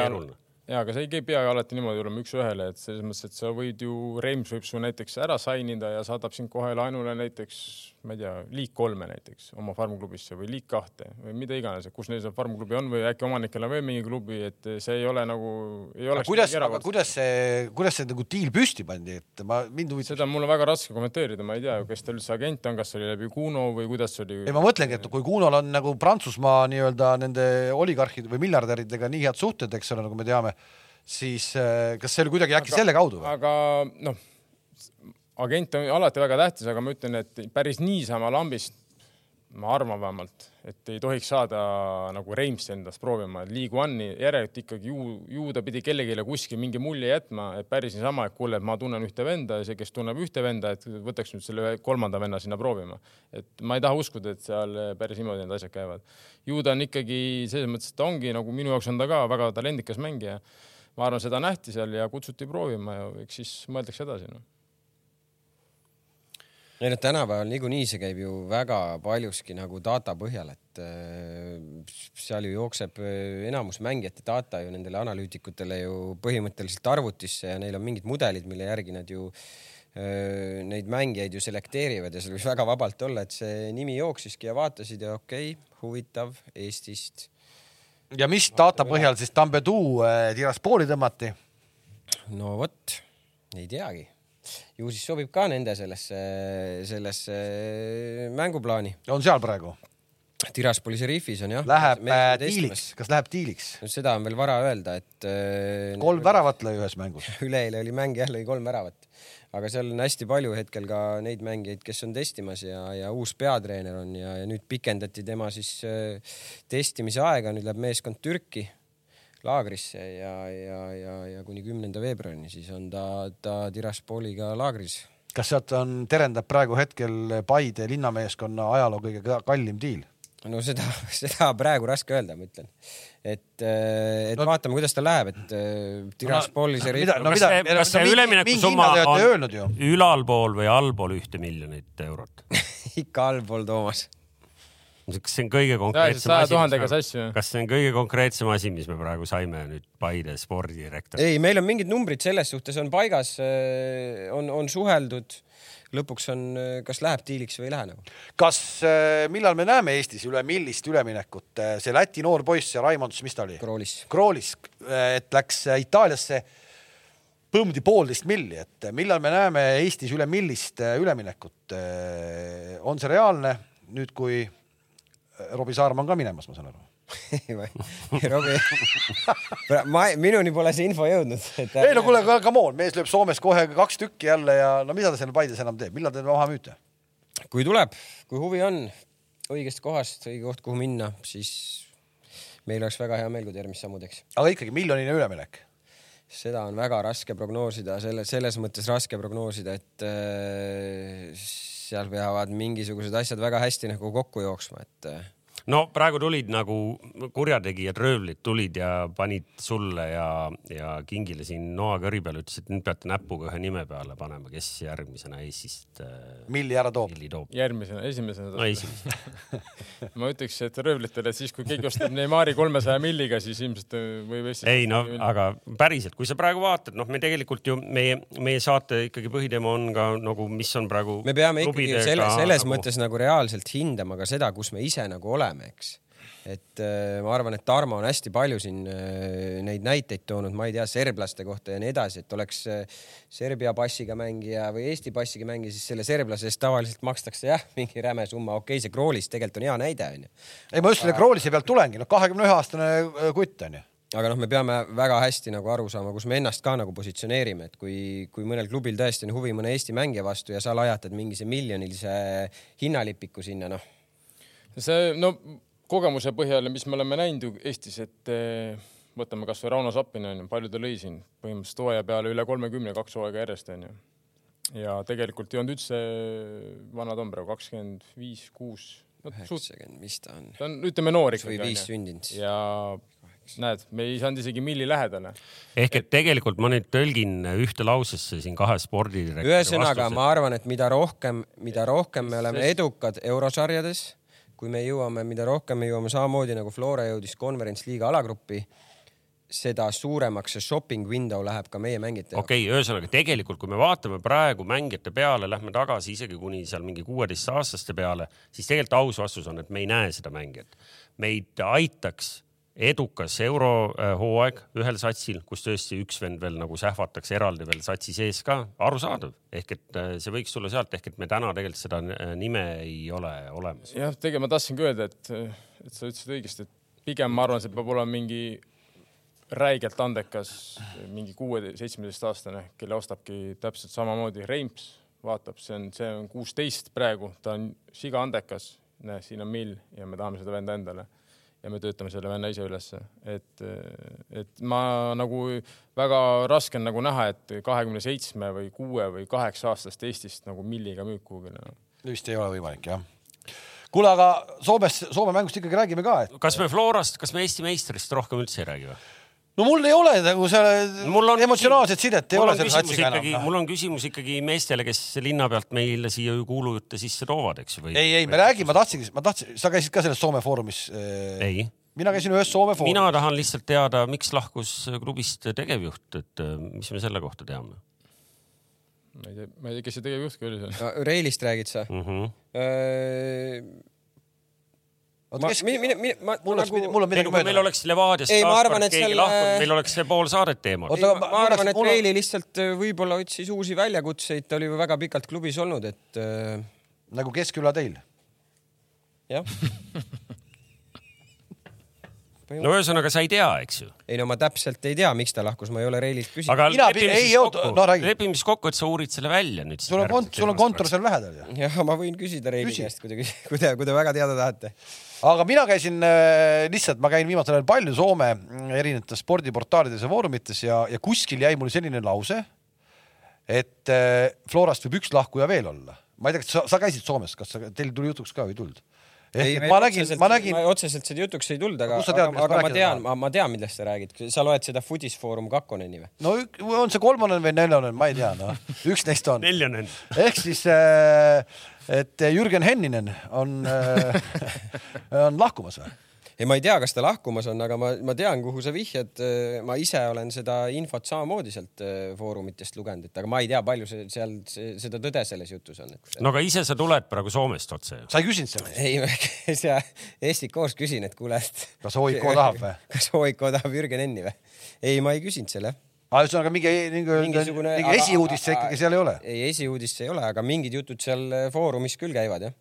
jaa, aga see ei pea alati niimoodi olema üks-ühele, et selles mõttes, et sa võid ju, Reims võib su näiteks ära sign ida ja saadab sind kohe laenule näiteks, ma ei tea, liik kolme näiteks oma farmklubisse või liik kahte või mida iganes, kus neil see farmklubi on või äkki omanikel on veel mingi klubi, et see ei ole nagu, ei oleks. kuidas, aga kuidas see, kuidas see nagu diil püsti pandi, et ma, mind huvitab. seda on mul väga raske kommenteerida, ma ei tea kes ta üldse agent on, kas see oli läbi Kuno või kuidas see oli. ei, ma mõtlengi, et kui Kunol on nagu Prantsusmaa nii-öelda nende oligarhide või miljardäridega nii head suhted, eks ole, nagu me teame, siis äh, kas see oli kuidagi äkki selle kaudu või? aga noh, agent on alati väga tähtis, aga ma ütlen, et päris niisama lambist ma arvan vähemalt, et ei tohiks saada nagu Reimsi endast proovima, et League One'i järelikult ikkagi ju, ju ta pidi kellelegi kuskil mingi mulje jätma, et päris niisama, et kuule, et ma tunnen ühte venda ja see, kes tunneb ühte venda, et võtaks nüüd selle ühe kolmanda venna sinna proovima. et ma ei taha uskuda, et seal päris niimoodi need asjad käivad. ju ta on ikkagi selles mõttes, et ta ongi nagu minu jaoks on ta ka väga talendikas mängija. ma arvan, seda nähti seal ja kutsuti proovima ja eks siis mõeldakse edasi no ei no tänapäeval niikuinii see käib ju väga paljuski nagu data põhjal, et äh, seal ju jookseb äh, enamus mängijate data ju nendele analüütikutele ju põhimõtteliselt arvutisse ja neil on mingid mudelid, mille järgi nad ju äh, neid mängijaid ju selekteerivad ja seal võis väga vabalt olla, et see nimi jooksiski ja vaatasid ja okei okay,, huvitav Eestist. ja mis data põhjal siis Tambedu Tiraspooli tõmmati? no vot, ei teagi ju siis sobib ka nende sellesse, sellesse mänguplaani. on seal praegu? Tiraspooli Šerifis on jah. Läheb äh, diiliks, kas läheb diiliks? seda on veel vara öelda, et äh,. kolm väravat lõi ühes mängus üleeile oli mäng jah, lõi kolm väravat, aga seal on hästi palju hetkel ka neid mängijaid, kes on testimas ja, ja uus peatreener on ja, ja nüüd pikendati tema siis äh, testimise aega, nüüd läheb meeskond Türki laagrisse ja, ja, ja, ja kuni kümnenda veebruarini, siis on ta, ta Tiraspoliga laagris. kas sealt on, terendab praegu hetkel Paide linnameeskonna ajaloo kõige kallim diil? no seda, seda praegu raske öelda, ma ütlen. et, et no, vaatame, kuidas ta läheb, et Tiraspoli no, see no, kas see, kas see üleminekusumma on ülalpool või allpool ühte miljonit eurot ikka allpool, Toomas kas see on kõige konkreetsem asi, me, kas see on kõige konkreetsem asi, mis me praegu saime nüüd Paide spordidirektorilt? ei, meil on mingid numbrid selles suhtes on paigas, äh, on, on suheldud. lõpuks on, äh, kas läheb diiliks või ei lähe nagu. kas, äh, millal me näeme Eestis üle millist üleminekut, see Läti noor poiss ja Raimond, mis ta oli? Kroolis. Kroolis, et läks Itaaliasse põmdi poolteist milli, et millal me näeme Eestis üle millist üleminekut? on see reaalne nüüd, kui Robbie Saarma on ka minemas, ma saan aru Robbie ma, minuni pole see info jõudnud ei no kuule, come on, mees lööb Soomes kohe kaks tükki jälle ja no mida ta seal Paides enam teeb, millal te maha müüte? kui tuleb, kui huvi on õigest kohast, õige koht, kuhu minna, siis meil oleks väga hea meel, kui ta järgmist sammu teeks. aga ikkagi miljoniline üleminek? seda on väga raske prognoosida, selle, selles mõttes raske prognoosida, et äh, seal peavad mingisugused asjad väga hästi nagu kokku jooksma, et no praegu tulid nagu kurjategijad, röövlid tulid ja panid sulle ja, ja Kingile siin noa kõri peale, ütlesid, et nüüd peate näpuga ühe nime peale panema, kes järgmisena Eestist äh,. milli ära toob? järgmisena, esimesena. no esimesena ma ütleks, et röövlitele, et siis kui keegi ostab Neimari kolmesaja milliga, siis ilmselt võib Eestis. ei no aga päriselt, kui sa praegu vaatad, noh, me tegelikult ju meie, meie saate ikkagi põhiteema on ka nagu, mis on praegu. me peame ikkagi selle, selles nagu... mõttes nagu reaalselt hindama ka seda, kus me ise nagu oleme oleme, eks. Et äh, ma arvan, et Tarmo on hästi palju siin äh, neid näiteid toonud, ma ei tea, serblaste kohta ja nii edasi, et oleks äh, Serbia passiga mängija või Eesti passiga mängija, siis selle serblase eest tavaliselt makstakse jah, mingi räme summa, okei okay,, see Kroolis tegelikult on hea näide onju. ei, ma just selle Kroolise pealt tulengi, noh, kahekümne ühe aastane kutt onju aga noh, me peame väga hästi nagu aru saama, kus me ennast ka nagu positsioneerime, et kui, kui mõnel klubil tõesti on huvi mõne Eesti mängija vastu ja sa lajatad mingi see miljonilise hinnalipiku sinna, noh see no kogemuse põhjal, mis me oleme näinud ju Eestis, et eh, võtame kasvõi Rauno Sappin onju, palju ta lõi siin põhimõtteliselt hooaja peale üle kolmekümne, kaks hooaega järjest onju. ja tegelikult ei olnud üldse, vana ta on praegu kakskümmend viis, kuus. üheksakümmend, mis ta on? ta on, ütleme noor ikkagi. või viis sündinud. ja näed, me ei saanud isegi milli lähedale. ehk et tegelikult ma nüüd tõlgin ühte lausesse siin kahe spordidirektori ühesõnaga, ma arvan, et mida rohkem, mida rohkem me oleme edukad eurosarjades kui me jõuame, mida rohkem me jõuame samamoodi nagu Flora jõudis konverents liiga alagruppi, seda suuremaks see shopping window läheb ka meie mängijate jaoks. okei okay,, ühesõnaga tegelikult, kui me vaatame praegu mängijate peale, lähme tagasi isegi kuni seal mingi kuueteistaastaste peale, siis tegelikult aus vastus on, et me ei näe seda mängijat. meid aitaks edukas eurohooaeg ühel satsil, kus tõesti üks vend veel nagu sähvatakse eraldi veel satsi sees ka, arusaadav. ehk et äh, see võiks tulla sealt, ehk et me täna tegelikult seda äh, nime ei ole olemas. jah, tegelikult ma tahtsingi öelda, et, et sa ütlesid õigesti, et pigem ma arvan, see peab olema mingi räigelt andekas, mingi kuue-seitsmeteistaastane, kelle ostabki täpselt samamoodi Reims, vaatab, see on, see on kuusteist praegu, ta on siga andekas näe, siin on mill ja me tahame seda venda endale ja me töötame selle venna ise ülesse, et, et ma nagu väga raske on nagu näha, et kahekümne seitsme või kuue või kaheksa aastast Eestist nagu milliga müüb kuhugile no.. vist ei ole võimalik jah. kuule, aga Soomes, Soome mängust ikkagi räägime ka, et kas me Florast, kas me Eesti meistrist rohkem üldse ei räägi või? No mul ei ole nagu selle Mul on emotsionaalset sidet ei mul ole selle küsimus satsiga enam. noh. mul on küsimus ikkagi meestele, kes linna pealt meile siia ju kuulujutte sisse toovad, eks ju, või? ei, ei, me räägime, ma tahtsingi, ma tahtsin, sa käisid ka selles Soome foorumis. ei, mina käisin ühes Soome foorumis. mina tahan lihtsalt teada, miks lahkus klubist tegevjuht, et äh, mis me selle kohta teame ma ei tea, ma ei tea, kes see tegevjuht ka oli seal. Reilist räägid sa? mm? -hmm. ma, kes, mine, mine, mine, ma mul oleks nagu, mul on midagi kui meil mööda. oleks Levadiast Ei, ma taas arvan, kord et keegi seal- lahkunud, meil oleks see pool saadet teemal. Oota, ma, ma- ma arvan, et mul on- Reili lihtsalt äh, võib-olla otsis uusi väljakutseid, ta oli ju väga pikalt klubis olnud, et äh, nagu Keskküla teil. jah. no ühesõnaga, sa ei tea, eks ju. ei no ma täpselt ei tea, miks ta lahkus, ma ei ole Reililt küsinud. aga Mina- lepime ei, siis kokku no lepime siis kokku, et sa uurid selle välja nüüd. sul on kont-, sul on kontor seal lähedal ju. jah, ma võin küsida Reili Küsi. käest, kui te, kui te, kui te väga teada tahate. aga mina käisin äh, lihtsalt, ma käin viimasel ajal palju Soome mm, erinevates spordiportaalides ja foorumites ja, ja kuskil jäi mul selline lause, et äh, Florast võib üks lahkuja veel olla. ma ei tea, kas sa, sa käisid Soomes, kas sa, teil tuli jutuks ka või ei tulnud? Et ma nägin, ma nägin, otseselt seda jutuks ei tulnud, aga, aga, aga ma tean, ma, ma tean, millest sa räägid. sa loed seda Foodis Foorum Kakkoneni või? no ük- on see kolmane või neljane, ma ei tea, noh, üks neist on. neljane. ehk siis, et Jürgen Henninen on, on lahkumas või? ei, ma ei tea, kas ta lahkumas on, aga ma, ma tean, kuhu sa vihjad. ma ise olen seda infot samamoodi sealt äh, foorumitest lugenud, et aga ma ei tea, palju see seal see, seda tõde selles jutus on, et. no aga ise sa tuled praegu Soomest otse ju. sa ei küsinud sellest? ei, ma käisin STK-s küsin, et kuule, et kas OIK tahab või? kas OIK tahab Jürgen Enni või? ei, ma ei küsinud selle. aga ühesõnaga mingi, mingi, mingisugune mingi esiuudist see ikkagi seal ei ole? ei, esiuudist see ei ole, aga mingid jutud seal äh, foorumis küll käivad jah.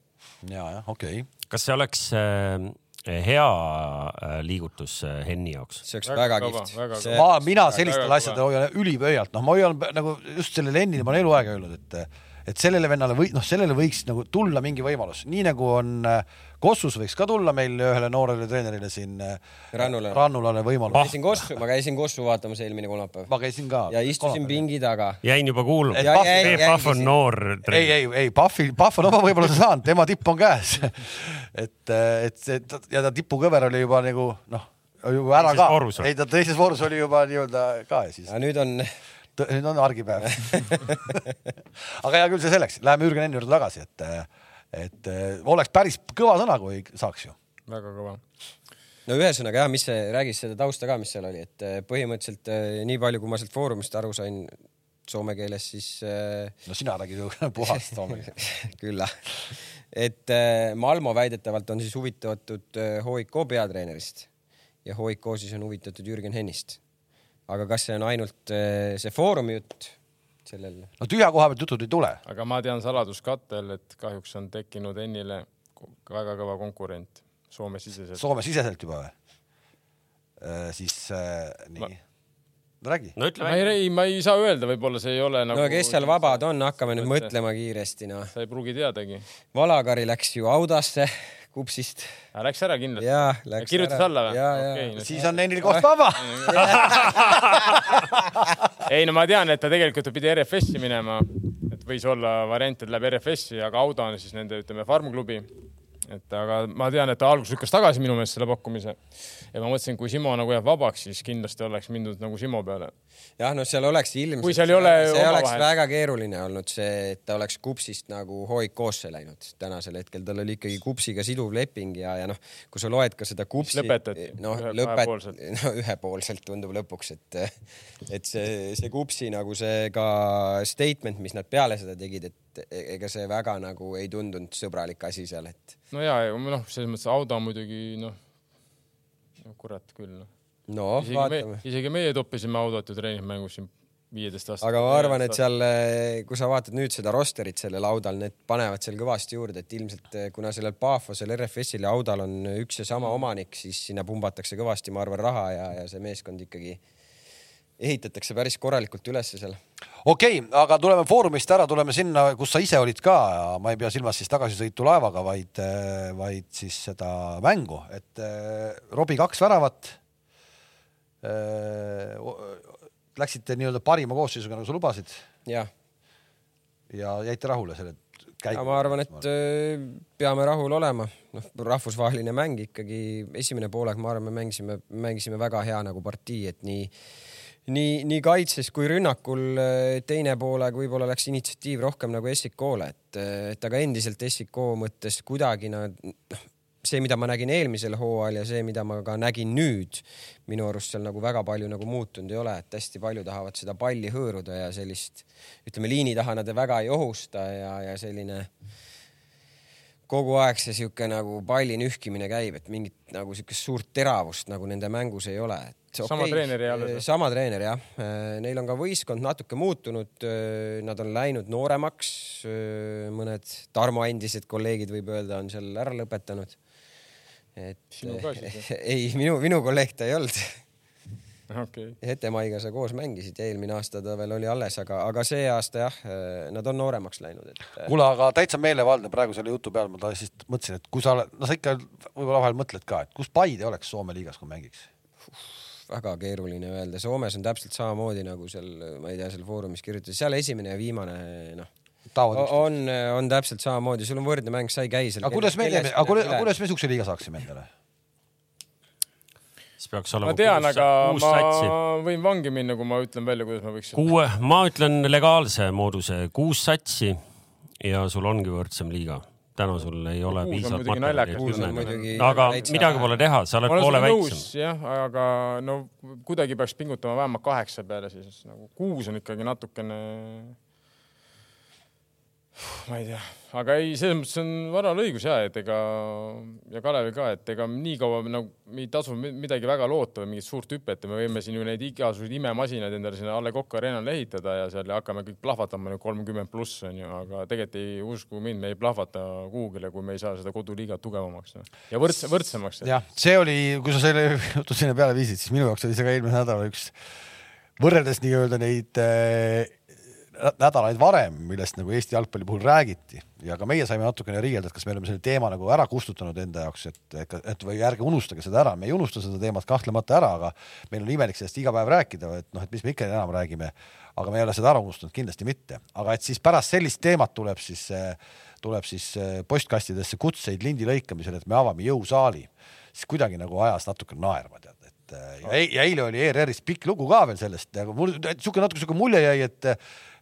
ja, jah, okei okay.. kas see oleks äh, hea äh, liigutus äh, Henni jaoks? see oleks Väga väga, kihvt. ma, mina sellistel asjadel hoian ülipöialt, noh, ma hoian nagu just sellele Lennile ma olen eluaeg öelnud, et et sellele vennale või noh, sellele võiks nagu tulla mingi võimalus, nii nagu on äh, Kossus võiks ka tulla meil ühele noorele treenerile siin äh, Rannulale. Rannulale võimalus. käisin Kossu, ma käisin Kossu vaatamas eelmine kolmapäev ma käisin ka. ja istusin. pingi taga. jäin juba kuulma. Et Ja- Pahv- Pahv on noor ei, treener. ei, ei Pahvi, Pahv on oma võimaluse saanud, tema tipp on käes. et, et see ja ta tipukõver oli juba nagu noh, juba ära ka ei, ta teises voorus oli juba nii-öelda ka ja siis aga nüüd on, nüüd on argipäev. aga hea küll, see selleks, läheme Jürgen Enni juurde tagasi, et, et oleks päris kõva sõna, kui saaks ju. väga kõva. no ühesõnaga jah, mis see, räägis seda tausta ka, mis seal oli, et äh, põhimõtteliselt äh, nii palju, kui ma sealt foorumist aru sain soome keeles, siis äh, no sina räägid ju puhast soome keelt. küll jah, et Malmo väidetavalt on siis huvitatud HIK peatreenerist ja HIK siis on huvitatud Jürgen Hennist. Aga kas see on ainult äh, see Foorumi jutt sellel? no tühja koha pealt jutud ei tule. aga ma tean saladuskattel, et kahjuks on tekkinud Ennile väga kõva konkurent Soome-siseselt. Soome-siseselt juba või? siis äh, nii Ma- no räägi. no ütle ma ei ei, ma ei saa öelda, võib-olla see ei ole nagu. no kes seal vabad on, hakkame nüüd mõtlema kiiresti noh. sa ei pruugi teadagi. Valagari läks ju Audasse kupsist Läks ära kindlasti. ja läks kirjutas ära. alla või? ja, ja Okei, no siis on Ennil koht vaba. ei no ma tean, et ta tegelikult pidi RFS-i minema, et võis olla variant, et läheb RFS-i, aga Auda on siis nende, ütleme, farmklubi. Et aga ma tean, et ta alguses lükkas tagasi minu meelest selle pakkumise. ja ma mõtlesin, kui Simo nagu jääb vabaks, siis kindlasti oleks mindud nagu Simo peale. jah, no seal oleks ilmselt. Kui seal ei ole see oleks omavahel- väga keeruline olnud see, et ta oleks kupsist nagu hoikosse läinud tänasel hetkel, tal oli ikkagi kupsiga siduv leping ja, ja noh, kui sa loed ka seda kupsi. lõpetati noh, lõpet- no ühepoolselt tundub lõpuks, et, et see, see kupsi nagu see ka statement, mis nad peale seda tegid, et ega see väga nagu ei tundunud sõbralik asi seal, et no ja, noh, selles mõttes Auda on muidugi noh, no kurat küll noh. noh, isegi, me, vaatame. isegi meie toppisime Audat ju treeningmängus siin viieteist aastat. aga ma arvan, et seal, kui sa vaatad nüüd seda rosterit sellel Audal, need panevad seal kõvasti juurde, et ilmselt kuna sellel Pafosel, RFS-il ja Audal on üks ja sama omanik, siis sinna pumbatakse kõvasti, ma arvan, raha ja, ja see meeskond ikkagi, ehitatakse päris korralikult ülesse seal. okei okay,, aga tuleme Foorumist ära, tuleme sinna, kus sa ise olid ka, ma ei pea silmas siis tagasisõitu laevaga, vaid, vaid siis seda mängu, et äh, Robbie kaks väravat. Läksite nii-öelda parima koosseisuga, nagu sa lubasid. jah. ja jäite rahule selle käigu? ma arvan, et peame rahul olema, noh, rahvusvaheline mäng ikkagi, esimene poolek, ma arvan, me mängisime, mängisime väga hea nagu partii, et nii nii, nii kaitses kui rünnakul teine poolega võib-olla läks initsiatiiv rohkem nagu SIK-le, et, et aga endiselt SIK mõttes kuidagi nad, noh, see, mida ma nägin eelmisel hooajal ja see, mida ma ka nägin nüüd, minu arust seal nagu väga palju nagu muutunud ei ole, et hästi palju tahavad seda palli hõõruda ja sellist, ütleme liini taha nad väga ei ohusta ja, ja selline kogu aeg see sihuke nagu palli nühkimine käib, et mingit nagu siukest suurt teravust nagu nende mängus ei ole, et Okay. sama treeneri alles? sama treener jah, neil on ka võistkond natuke muutunud, nad on läinud nooremaks, mõned Tarmo endised kolleegid, võib öelda, on seal ära lõpetanud. et sinu ka siis? ei, minu, minu kolleeg ta ei olnud okay.. Hetemaiga sa koos mängisid ja eelmine aasta ta veel oli alles, aga, aga see aasta jah, nad on nooremaks läinud, et. kuule, aga täitsa meelevaldne praegu selle jutu peal ma siis mõtlesin, et kui sa oled, no sa ikka võib-olla vahel mõtled ka, et kus Paide oleks Soome liigas, kui mängiks väga keeruline öelda, Soomes on täpselt samamoodi nagu seal, ma ei tea, seal Foorumis kirjutati, seal esimene ja viimane, noh. on, on täpselt samamoodi, sul on võrdne mäng, sa ei käi seal. aga kuidas me, aga kuidas, kuidas me siukse liiga saaksime endale? siis peaks olema. ma tean, aga ma satsi. võin vangi minna, kui ma ütlen välja, kuidas ma võiks. kuue, ma ütlen legaalse mooduse, kuus satsi ja sul ongi võrdsem liiga täna sul ei ole piisavalt materjali. aga midagi pole teha, sa oled poole väiksem. jah, aga no kuidagi peaks pingutama vähemalt kaheksa peale, siis nagu kuus on ikkagi natukene ma ei tea, aga ei, selles mõttes on Varral õigus ja et ega ja Kalevil ka, et ega nii kaua nagu ei tasu midagi väga loota või mingit suurt hüpet ja me võime siin ju neid igasuguseid imemasinaid endale sinna A Le Coq Arena'le ehitada ja seal hakkame kõik plahvatama kolmkümmend pluss onju, aga tegelikult ei usku mind, me ei plahvata kuhugile, kui me ei saa seda koduliigat tugevamaks no. ja võrdse, võrdsemaks. jah, see oli, kui sa selle jutu sinna peale viisid, siis minu jaoks oli see ka eelmine nädal üks võrreldes nii-öelda neid äh, nädalaid varem, millest nagu Eesti jalgpalli puhul räägiti. Ja ka meie saime natukene riielda, et kas me oleme selle teema nagu ära kustutanud enda jaoks, et, et, või ärge unustage seda ära, me ei unusta seda teemat kahtlemata ära, aga meil on imelik sellest iga päev rääkida, et noh, et mis me ikka enam räägime, aga me ei ole seda ära unustanud, kindlasti mitte, aga et siis pärast sellist teemat tuleb siis, tuleb siis postkastidesse kutseid lindi lõikamisel, et me avame jõusaali, siis kuidagi nagu ajas natuke naerma, tead et ja, ja eile oli ERR-is pikk lugu ka veel sellest, aga mul niisugune natuke niisugune mulje jäi, et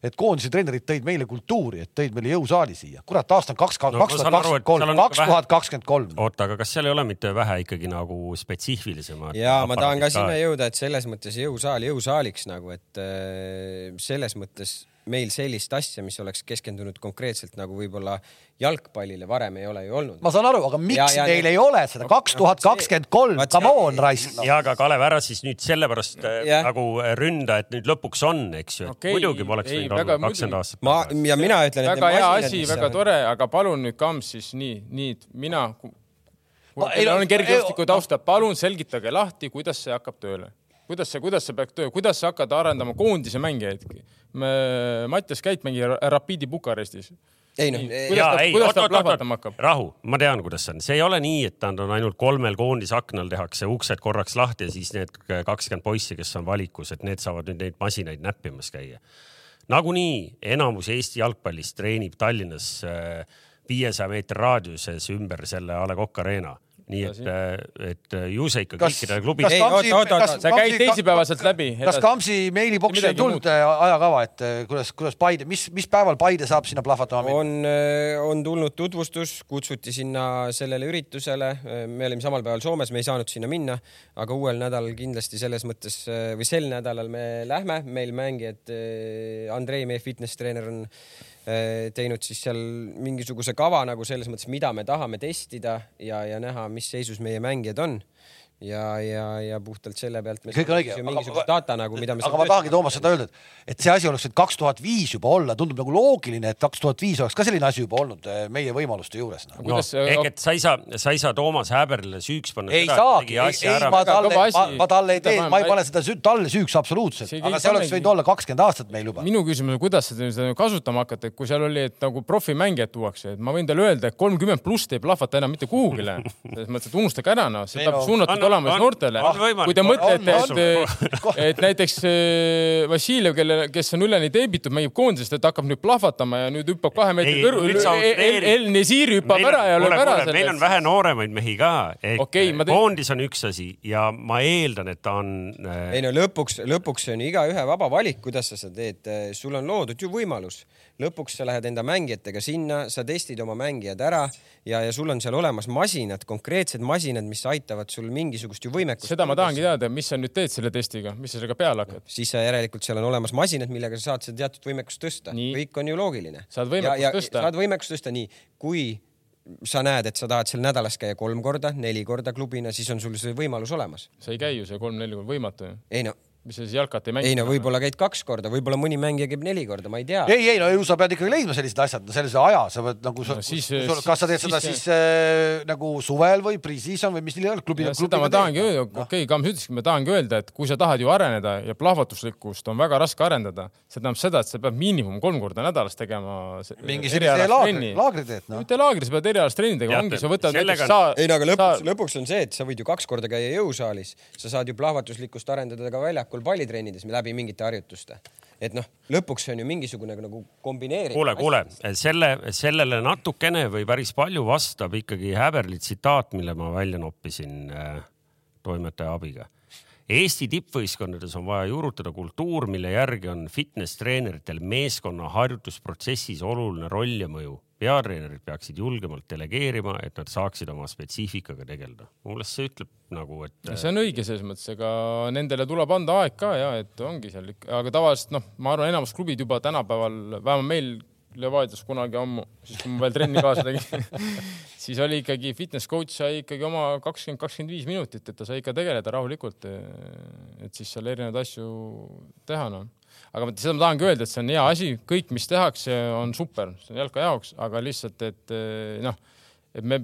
et koondise treenerid tõid meile kultuuri, et tõid meile jõusaali siia. kurat, aasta on kaks tuhat kakskümmend kolm, kaks tuhat kakskümmend kolm. oota, aga kas seal ei ole mitte vähe ikkagi nagu spetsiifilisemad? ja ma tahan ka sinna jõuda, et selles mõttes jõusaal jõusaaliks nagu, et äh, selles mõttes meil sellist asja, mis oleks keskendunud konkreetselt nagu võib-olla jalgpallile varem ei ole ju olnud. ma saan aru, aga miks ja, ja meil need... ei ole seda kaks tuhat kakskümmend kolm, come on, raisk no.. ja aga Kalev, ära siis nüüd sellepärast äh, ja. nagu äh, ründa, et nüüd lõpuks on, eks ju, okay, muidugi poleks võinud olla kakskümmend aastat. ma ja mina ütlen, et väga hea asi, väga tore, aga palun nüüd Kams siis nii, nii mina. Teil on kergejõustiku tausta, palun selgitage lahti, kuidas see hakkab tööle kuidas see, kuidas see peaks töö, kuidas sa hakkad arendama koondise mängijaid? Mattias Käit mängib Rapidi Bukarestis ei noh, kuidas ta, ta plahvatama hakkab? rahu, ma tean, kuidas see on, see ei ole nii, et nad on ainult kolmel koondisaknal tehakse uksed korraks lahti ja siis need kakskümmend poissi, kes on valikus, et need saavad nüüd neid masinaid näppimas käia. nagunii enamus Eesti jalgpallist treenib Tallinnas äh, viiesaja meetri raadiuses ümber selle A Le Coq Arena nii et, äh, et äh, ju see ikka kõikidele klubidele. ei, oota, oota, oota, sa käid teisipäevaselt läbi. kas Kamsi meiliboksi on tulnud äh, ajakava, et kuidas, kuidas Paide, mis, mis päeval Paide saab sinna plahvatama minna? on, on tulnud tutvustus, kutsuti sinna sellele üritusele. me olime samal päeval Soomes, me ei saanud sinna minna, aga uuel nädalal kindlasti selles mõttes või sel nädalal me lähme, meil mängijad, Andrei, meie fitness treener on teinud siis seal mingisuguse kava nagu selles mõttes, mida me tahame testida ja, ja näha, mis seisus meie mängijad on. ja, ja, ja puhtalt selle pealt me Kõik on õige, ju aga- mingisuguse data nagu, mida me aga ma tahangi Toomas seda öelda, et, et see asi oleks võinud kaks tuhat viis juba olla, tundub nagu loogiline, et kaks tuhat viis oleks ka selline asi juba olnud eh, meie võimaluste juures no.. no, Kuidas see- ehk et sa ei saa, sa ei saa Toomas Häberile süüks panna. ei saagi, ei, ei ma talle, ma, ma talle ei tee, ma- ei pane seda süü, talle süüks absoluutselt, aga see oleks võinud olla kakskümmend aastat meil juba. minu küsimus on, kuidas seda seda kasutama hakata, et kui seal oli, et nagu profimängijad tuuakse, et ma võin teile öelda, et kolmkümmend pluss ei plahvata enam mitte kuhugile. selles mõttes, et unustage ära noh, see peab no, suunatud olema on- noortele. Kui te mõtlete, et, et näiteks äh, Vassiljev, kelle, kes on üleni teebitud, mängib koondisest, et hakkab nüüd plahvatama ja nüüd hüppab kahe meetri Ei, kõrval nüüd sa. El, Neziri hüppab ära ja lööb ära meil on vähe nooremaid mehi ka, ma teen- koondis on üks asi ja ma eeldan, et ta on äh, ei no lõpuks, lõpuks on igaühe vaba valik, kuidas sa seda teed. sul on loodud ju võimalus. Lõpuks sa lähed enda mängijatega sinna, sa testid oma mängijad ära ja, ja sul on seal olemas masinad, konkreetsed masinad, mis aitavad sul mingisugust ju võimekust. seda ma tahangi teada, mis sa nüüd teed selle testiga, mis sa sellega peale hakkad? siis sa järelikult seal on olemas masinad, millega sa saad seda teatud võimekust tõsta. Kõik on ju loogiline. Saad võimekust tõsta. saad võimekust tõsta nii, kui sa näed, et sa tahad seal nädalas käia kolm korda, neli korda klubina, siis on sul see võimalus olemas. sa ei käi ju see kolm-neli kord võimatu ju. ei no, mis sa siis jalkat ei mängi? ei no võib-olla käid kaks korda, võib-olla mõni mängija käib neli korda, ma ei tea. ei, ei no ju sa pead ikkagi leidma sellised asjad, sellise aja, sa pead nagu No siis- kas sa teed siis- seda siis- siis äh, nagu suvel või pre-season või mis neil klubi. Ja seda ma tahangi öelda, okei okay,, Kams ütleski, ma tahangi öelda, et kui sa tahad ju areneda ja plahvatuslikkust on väga raske arendada, see tähendab seda, et sa pead miinimum kolm korda nädalas tegema se- mingi sellise erialast laagri laagri teed noh. mitte laagri, sa pead erialast trenni tegema, ongi, sa võtad näiteks on- sa ei no aga lõpuks, lõpuks on see, et sa võid ju kaks korda käia jõusaalis, sa saad ju plahvatuslikkust arendada ka väljakul pallitrennides läbi mingite harjutuste. et noh, lõpuks on ju mingisugune nagu kombineerimine. kuule, kuule, selle, sellele natukene või päris palju vastab ikkagi Häberli tsitaat, mille ma välja noppisin äh, toimetaja abiga. Eesti tippvõistkondades on vaja juurutada kultuur, mille järgi on fitness treeneritel meeskonna harjutusprotsessis oluline roll ja mõju. Peatreenerid peaksid julgemalt delegeerima, et nad saaksid oma spetsiifikaga tegeleda. mu meelest see ütleb nagu, et see on õige selles mõttes, ega nendele tuleb anda aeg ka ja et ongi seal aga tavaliselt noh, ma arvan, enamus klubid juba tänapäeval, vähemalt meil Levadias kunagi ammu, siis kui ma veel trenni kaasa tegin, siis oli ikkagi fitness coach sai ikkagi oma kakskümmend, kakskümmend viis minutit, et ta sai ikka tegeleda rahulikult. et siis seal erinevaid asju teha noh. Aga seda ma tahangi öelda, et see on hea asi, kõik, mis tehakse, on super, see on jalka jaoks, aga lihtsalt, et eh, noh, et me,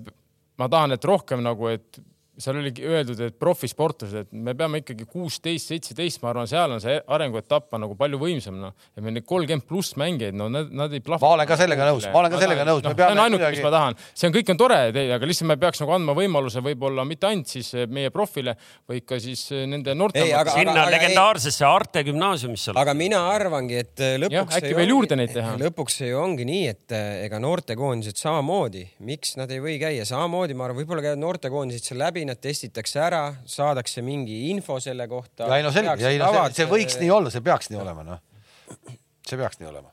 ma tahan, et rohkem nagu, et seal oligi öeldud, et profisportlased, et me peame ikkagi kuusteist, seitseteist, ma arvan, seal on see arenguetapp on nagu palju võimsam, noh. et meil neid kolmkümmend pluss mängijaid, no nad, nad ei plahva. Ma olen ka sellega nõus, ma olen ka sellega nõus, me no,. peame see on ainuke kuidagi- mis ma tahan, see on, kõik on tore, aga lihtsalt me peaks nagu andma võimaluse võib-olla mitte ainult siis meie profile, vaid ka siis nende noorte. Ei, aga- sinna aga- legendaarsesse Arte gümnaasiumisse. aga mina arvangi, et äh, lõpuks äkki veel ongi- juurde neid teha. lõpuks see ju ongi nii, et ega noortekoondised samamoodi, miks nad ei või käia, samamoodi ma arvan, võib-olla käivad noortekoondised seal läbi, nad testitakse ära, saadakse mingi info selle kohta. ei no selge, ei no see, see võiks nii olla, see peaks nii olema, noh. see peaks nii olema.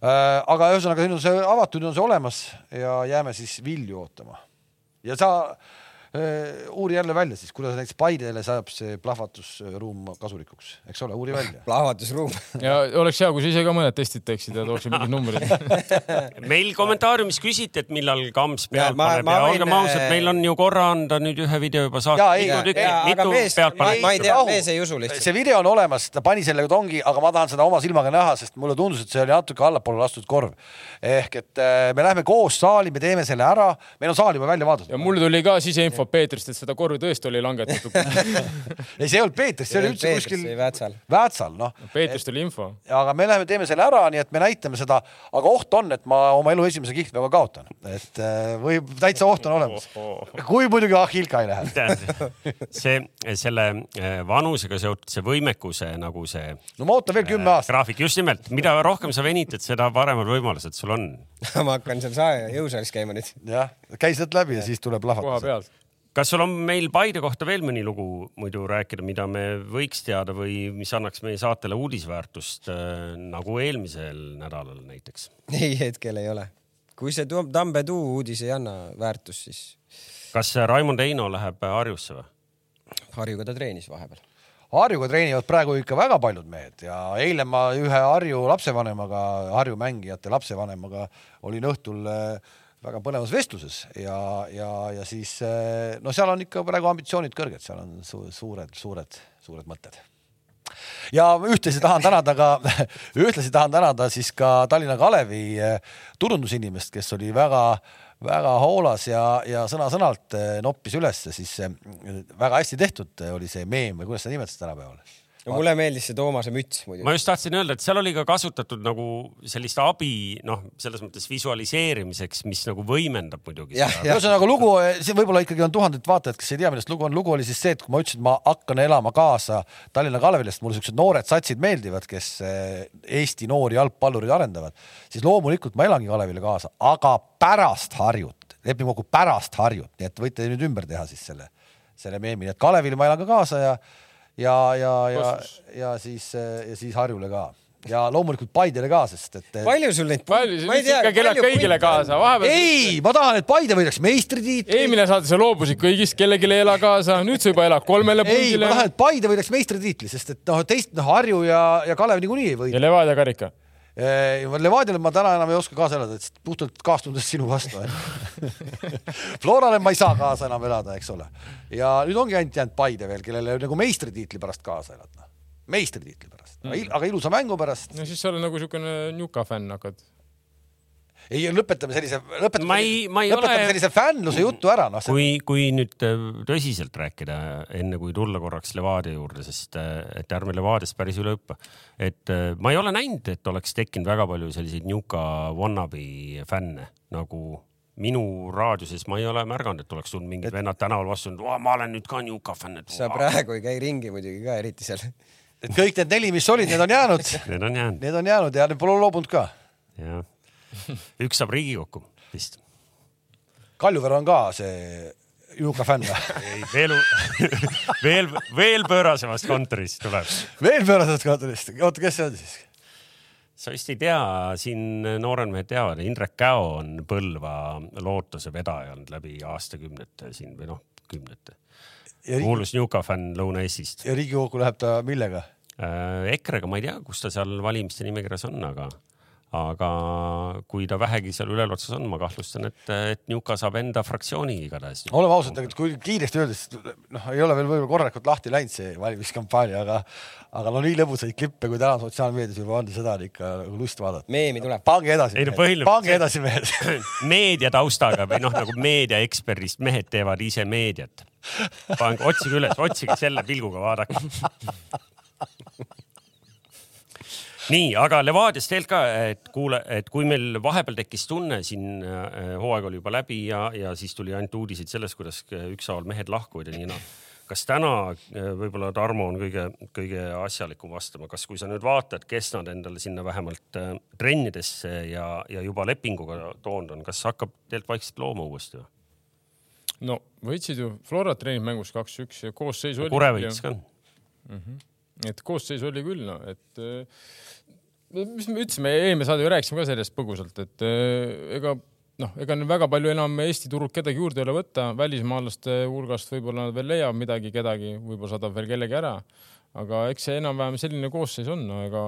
aga ühesõnaga, siin on see avatud, on see olemas ja jääme siis vilju ootama. ja sa äh, uuri jälle välja siis, kuidas näiteks Paidele saab see plahvatusruum kasulikuks, eks ole, uuri välja. plahvatusruum. ja oleks hea, kui sa ise ka mõned testid teeksid ja tooksid mingid numbrid. meil kommentaariumis küsiti, et millal Kams pealt ma- paneb ma ja olgem ausad, äh, meil on ju korra anda nüüd ühe video juba Jaa, saates. ei, mitu mees, pealt ma, ma ei tea, mees ei usu lihtsalt. see video on olemas, ta pani sellega tongi, aga ma tahan seda oma silmaga näha, sest mulle tundus, et see oli natuke allapoole lastud korv. ehk et äh, me lähme koos saali, me teeme selle ära, meil on saal juba välja vaadatud ja. mul tuli ka siseinfo Peetrist, et seda korvi tõesti oli langetatud. ei, see ei olnud Peetrist, see oli üldse Peetrist, kuskil oli Väätsal. Väätsal, noh. Peetrist tuli info. aga me läheme teeme selle ära, nii et me näitame seda, aga oht on, et ma oma elu esimese kihtpäeva kaotan, et äh, võib täitsa oht on olemas. kui muidugi Ahilka ei lähe. see, selle eh, vanusega seotud see võimekuse nagu see no ma ootan veel kümme aastat. graafik, just nimelt, mida rohkem sa venitad, seda paremad võimalused sul on. ma hakkan seal saa- jõusaalis käima nüüd. jah, käi sealt läbi ja siis tuleb koha plahvatus. pealt. Kas sul on meil Paide kohta veel mõni lugu muidu rääkida, mida me võiks teada või mis annaks meie saatele uudisväärtust äh, nagu eelmisel nädalal näiteks? ei, hetkel ei ole. kui see Tambetuu uudis ei anna väärtust, siis kas Raimond Eino läheb Harjusse või? Harjuga ta treenis vahepeal. Harjuga treenivad praegu ikka väga paljud mehed ja eile ma ühe Harju lapsevanemaga, Harju mängijate lapsevanemaga olin õhtul äh, väga põnevas vestluses ja, ja, ja siis eh, no seal on ikka praegu ambitsioonid kõrged, seal on su suured, suured, suured mõtted. Ja ühtlasi tahan tänada ka, ühtlasi tahan tänada siis ka Tallinna Kalevi eh, turundusinimest, kes oli väga-väga hoolas ja, ja sõna-sõnalt eh, noppis ülesse, siis väga hästi tehtud oli see meem või kuidas sa nimetasid tänapäeval no mulle meeldis see Toomase müts muidugi. ma just tahtsin öelda, et seal oli ka kasutatud nagu sellist abi, noh, selles mõttes visualiseerimiseks, mis nagu võimendab muidugi. ühesõnaga lugu, see võib-olla ikkagi on tuhanded vaatajad, kes ei tea, millest lugu on. lugu oli siis see, et kui ma ütlesin, et ma hakkan elama kaasa Tallinna Kalevile, sest mulle siuksed noored satsid meeldivad, kes eh, Eesti noori jalgpallureid arendavad, siis loomulikult ma elangi Kalevile kaasa, aga pärast Harjut, lepime kokku pärast Harjut, nii et võite nüüd ümber teha siis selle, selle meemi, nii et Kalevile ma elan ka kaasa ja ja, ja, ja, ja siis, ja siis Harjule ka ja loomulikult Paidele ka, sest et. palju sul neid? palju, sa ikka kellad kõigile kaasa, vahepeal. ei, ma tahan, et Paide võidaks meistritiitli. eelmine saade sa loobusid kõigist, kellelegi ei ela kaasa, nüüd sa juba elad kolmele pundile. ei, ma tahan, et Paide võidaks meistritiitli, sest et noh, teist noh, Harju ja, ja Kalev niikuinii ei võida. ja Levadia karika Levadiale ma täna enam ei oska kaasa elada, et puhtalt kaastundest sinu vastu Florale ma ei saa kaasa enam elada, eks ole. ja nüüd ongi ainult jäänud Paide veel, kellele nagu meistritiitli pärast kaasa elada. meistritiitli pärast mm., aga ilusa mängu pärast. no siis sa oled nagu niisugune Njuka fänn hakkad ei, lõpetame sellise, lõpetame, ei, lõpetame ole... sellise fännluse jutu ära, noh. kui, kui nüüd äh, tõsiselt rääkida, enne kui tulla korraks Levadia juurde, sest äh, et ärme Levadiast päris üle hüppa. et äh, ma ei ole näinud, et oleks tekkinud väga palju selliseid Njuka wannabe fänne nagu minu raadiuses ma ei ole märganud, et oleks tulnud mingid et... vennad tänaval vastu, ma olen nüüd ka Njuka fänn. sa praegu ei käi ringi muidugi ka eriti seal. et kõik need neli, mis olid, need on jäänud Need on jäänud. Need on jäänud ja need pole loobunud ka. jah üks saab Riigikokku vist. Kaljuveer on ka see Juka fänn või? ei, veel, veel, veel pöörasemast kontorist tuleb. veel pöörasemast kontorist, oota, kes see on siis? sa vist ei tea, siin nooremad mehed teavad, Indrek Käo on Põlva lootuse vedaja olnud läbi aastakümnete siin või noh, kümnete. kuulus Juka fänn Lõuna-Eestist. ja Riigikokku läheb ta millega äh,? EKRE-ga ma ei tea, kus ta seal valimiste nimekirjas on, aga aga kui ta vähegi seal ülelotsas on, ma kahtlustan, et, et Njuka saab enda fraktsiooni igatahes. oleme ausad, tegelikult kui kiiresti öeldes, noh, ei ole veel võib-olla korralikult lahti läinud see valimiskampaania, aga, aga no nii lõbusaid klippe, kui täna sotsiaalmeedias juba on, seda on ikka nagu lust vaadata. meemi tuleb. pange edasi. ei no põhiline. pange edasi mehed meedia taustaga või noh, nagu meediaeksperdist mehed teevad ise meediat. pange, otsige üles, otsige selle pilguga, vaadake nii, aga Levadiast tegelikult ka, et kuule, et kui meil vahepeal tekkis tunne siin äh,, hooaeg oli juba läbi ja, ja siis tuli ainult uudiseid sellest, kuidas ükshaaval mehed lahkuvad ja nii noh. kas täna äh, võib-olla Tarmo on kõige, kõige asjalikum vastama, kas, kui sa nüüd vaatad, kes nad endale sinna vähemalt äh, trennidesse ja, ja juba lepinguga toonud on, kas hakkab tegelikult vaikselt looma uuesti või? no võitsid ju, Flora treenib mängus kaks-üks ja koosseis oli. Kure võitis ka mm. -hmm. et koosseis oli küll, no et mis me ütlesime, eelmine saade ju rääkisime ka sellest põgusalt, et äh, ega noh, ega nüüd väga palju enam Eesti turult kedagi juurde ei ole võtta, välismaalaste hulgast võib-olla veel leiab midagi, kedagi, võib-olla saadab veel kellegi ära. aga eks see enam-vähem selline koosseis on no,, ega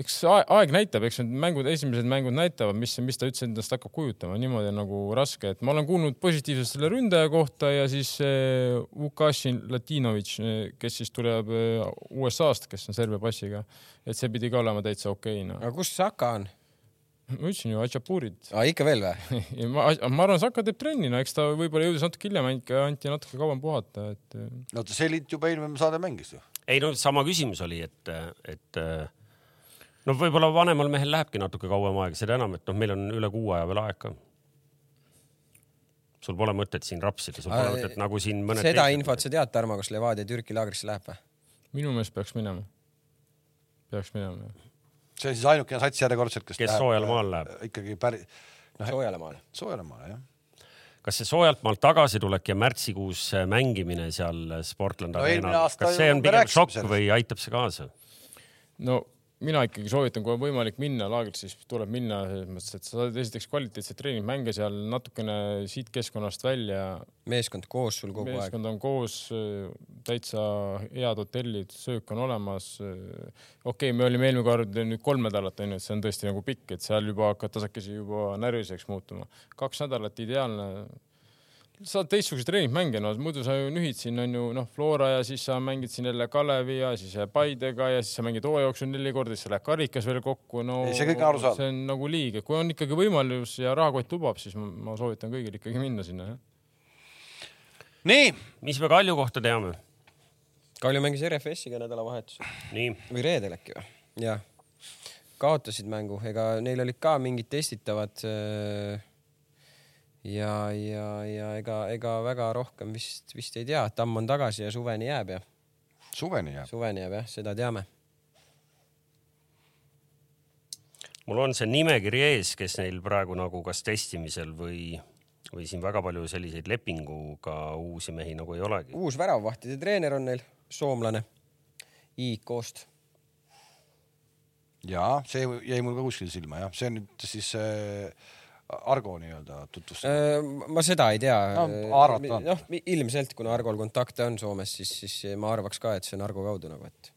eks aeg näitab, eks need mängud, esimesed mängud näitavad, mis, mis ta üldse endast hakkab kujutama, niimoodi on nagu raske, et ma olen kuulnud positiivselt selle ründaja kohta ja siis Vukašin Latinovitš, kes siis tuleb äh, USA-st, kes on Serbia passiga, et see pidi ka olema täitsa okei okay, no.. aga kus Saka on? ma ütlesin ju, Atšapurid. aa, ikka veel või ma, ma arvan, Saka teeb trenni, no eks ta võib-olla jõudis natuke hiljem, anti natuke kauem puhata, et. No ta Selit juba eelmine saade mängis ju. ei no sama küsimus oli, et, et no võib-olla vanemal mehel lähebki natuke kauem aega, seda enam, et noh, meil on üle kuu aja veel aega. sul pole mõtet siin rapsida, sul pole mõtet nagu siin mõned. seda infot sa tead, Tarmo, kas Levadia Türgi laagrisse läheb või? minu meelest peaks minema. peaks minema, jah. see on siis ainukene sats järjekordselt, kes, kes läheb, soojale maale läheb? Äh, ikkagi päris no,. soojale maale. soojale maale, jah kas see soojalt maalt tagasitulek ja märtsikuus mängimine seal Sportland no, Arenal, kas see on pigem šokk või aitab see kaasa? no mina ikkagi soovitan, kui on võimalik minna laagriks, siis tuleb minna selles mõttes, et sa saad esiteks kvaliteetseid treeningmänge seal natukene siit keskkonnast välja. meeskond koos sul kogu meeskond aeg. meeskond on koos, täitsa head hotellid, söök on olemas. okei okay,, me olime eelmine kord nüüd kolm nädalat onju, et see on tõesti nagu pikk, et seal juba hakkad tasakesi juba närviliseks muutuma. kaks nädalat ideaalne saad teistsuguseid treeningmänge, no muidu sa ju nühid siin on ju noh, Flora ja siis sa mängid siin jälle Kalevi ja siis Paidega ja siis sa mängid hooajooksul neli korda, siis sa lähed karikas veel kokku, no ei, see see on nagu liig, et kui on ikkagi võimalus ja rahakott lubab, siis ma, ma soovitan kõigil ikkagi minna sinna, jah. nii, mis me Kalju kohta teame? Kalju mängis RFS-iga nädalavahetusel. või reedel äkki või? jah, kaotasid mängu, ega neil olid ka mingid testitavad äh ja, ja, ja ega, ega väga rohkem vist, vist ei tea, Tamm on tagasi ja suveni jääb ja. suveni jääb? suveni jääb jah, seda teame. mul on see nimekiri ees, kes neil praegu nagu kas testimisel või, või siin väga palju selliseid lepinguga uusi mehi nagu ei olegi. uus väravvahtide treener on neil, soomlane IK-st. ja see jäi mul ka kuskil silma jah, see on nüüd siis äh Argo nii-öelda tutvustada? Äh, ma seda ei tea no,. noh, ilmselt kuna Argol kontakte on Soomes, siis, siis ma arvaks ka, et see on Argo kaudu nagu, et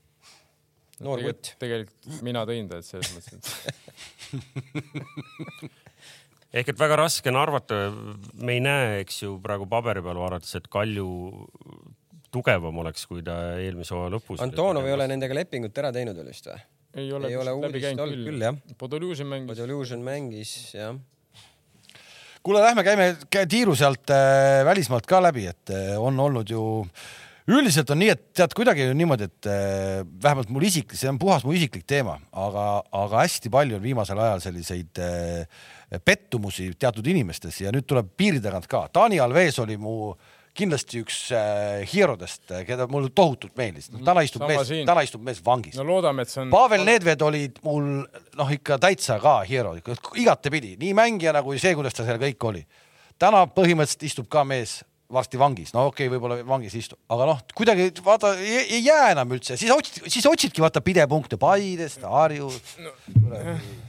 noor kutt. tegelikult mina tõin ta, et selles mõttes, et ehk et väga raske on arvata, me ei näe, eks ju, praegu paberi peal vaadates, et Kalju tugevam oleks, kui ta eelmise hooaja lõpus. Antonov ei ole nendega lepingut ära teinud veel vist või? ei ole, ei ole läbi käinud küll, küll jah. Podoljužin mängis. Podoljužin mängis jah kuule, lähme käime tiiru sealt äh, välismaalt ka läbi, et äh, on olnud ju üldiselt on nii, et tead kuidagi niimoodi, et äh, vähemalt mul isiklik, see on puhas mu isiklik teema, aga, aga hästi palju on viimasel ajal selliseid äh, pettumusi teatud inimestes ja nüüd tuleb piiri tagant ka. Taani Alves oli mu äh, kindlasti üks äh, hierodest, äh, keda mulle tohutult meeldis no,. täna istub Sama mees, täna istub mees vangis. no loodame, et see on. Pavel Nedved oli mul noh, ikka täitsa ka hiero, igatepidi, nii mängijana kui see, kuidas ta seal kõik oli. täna põhimõtteliselt istub ka mees varsti vangis, no okei okay,, võib-olla vangis istub, aga noh, kuidagi vaata ei, ei jää enam üldse, siis otsid, siis otsidki vaata pidepunkte Paidest, Harjust no,.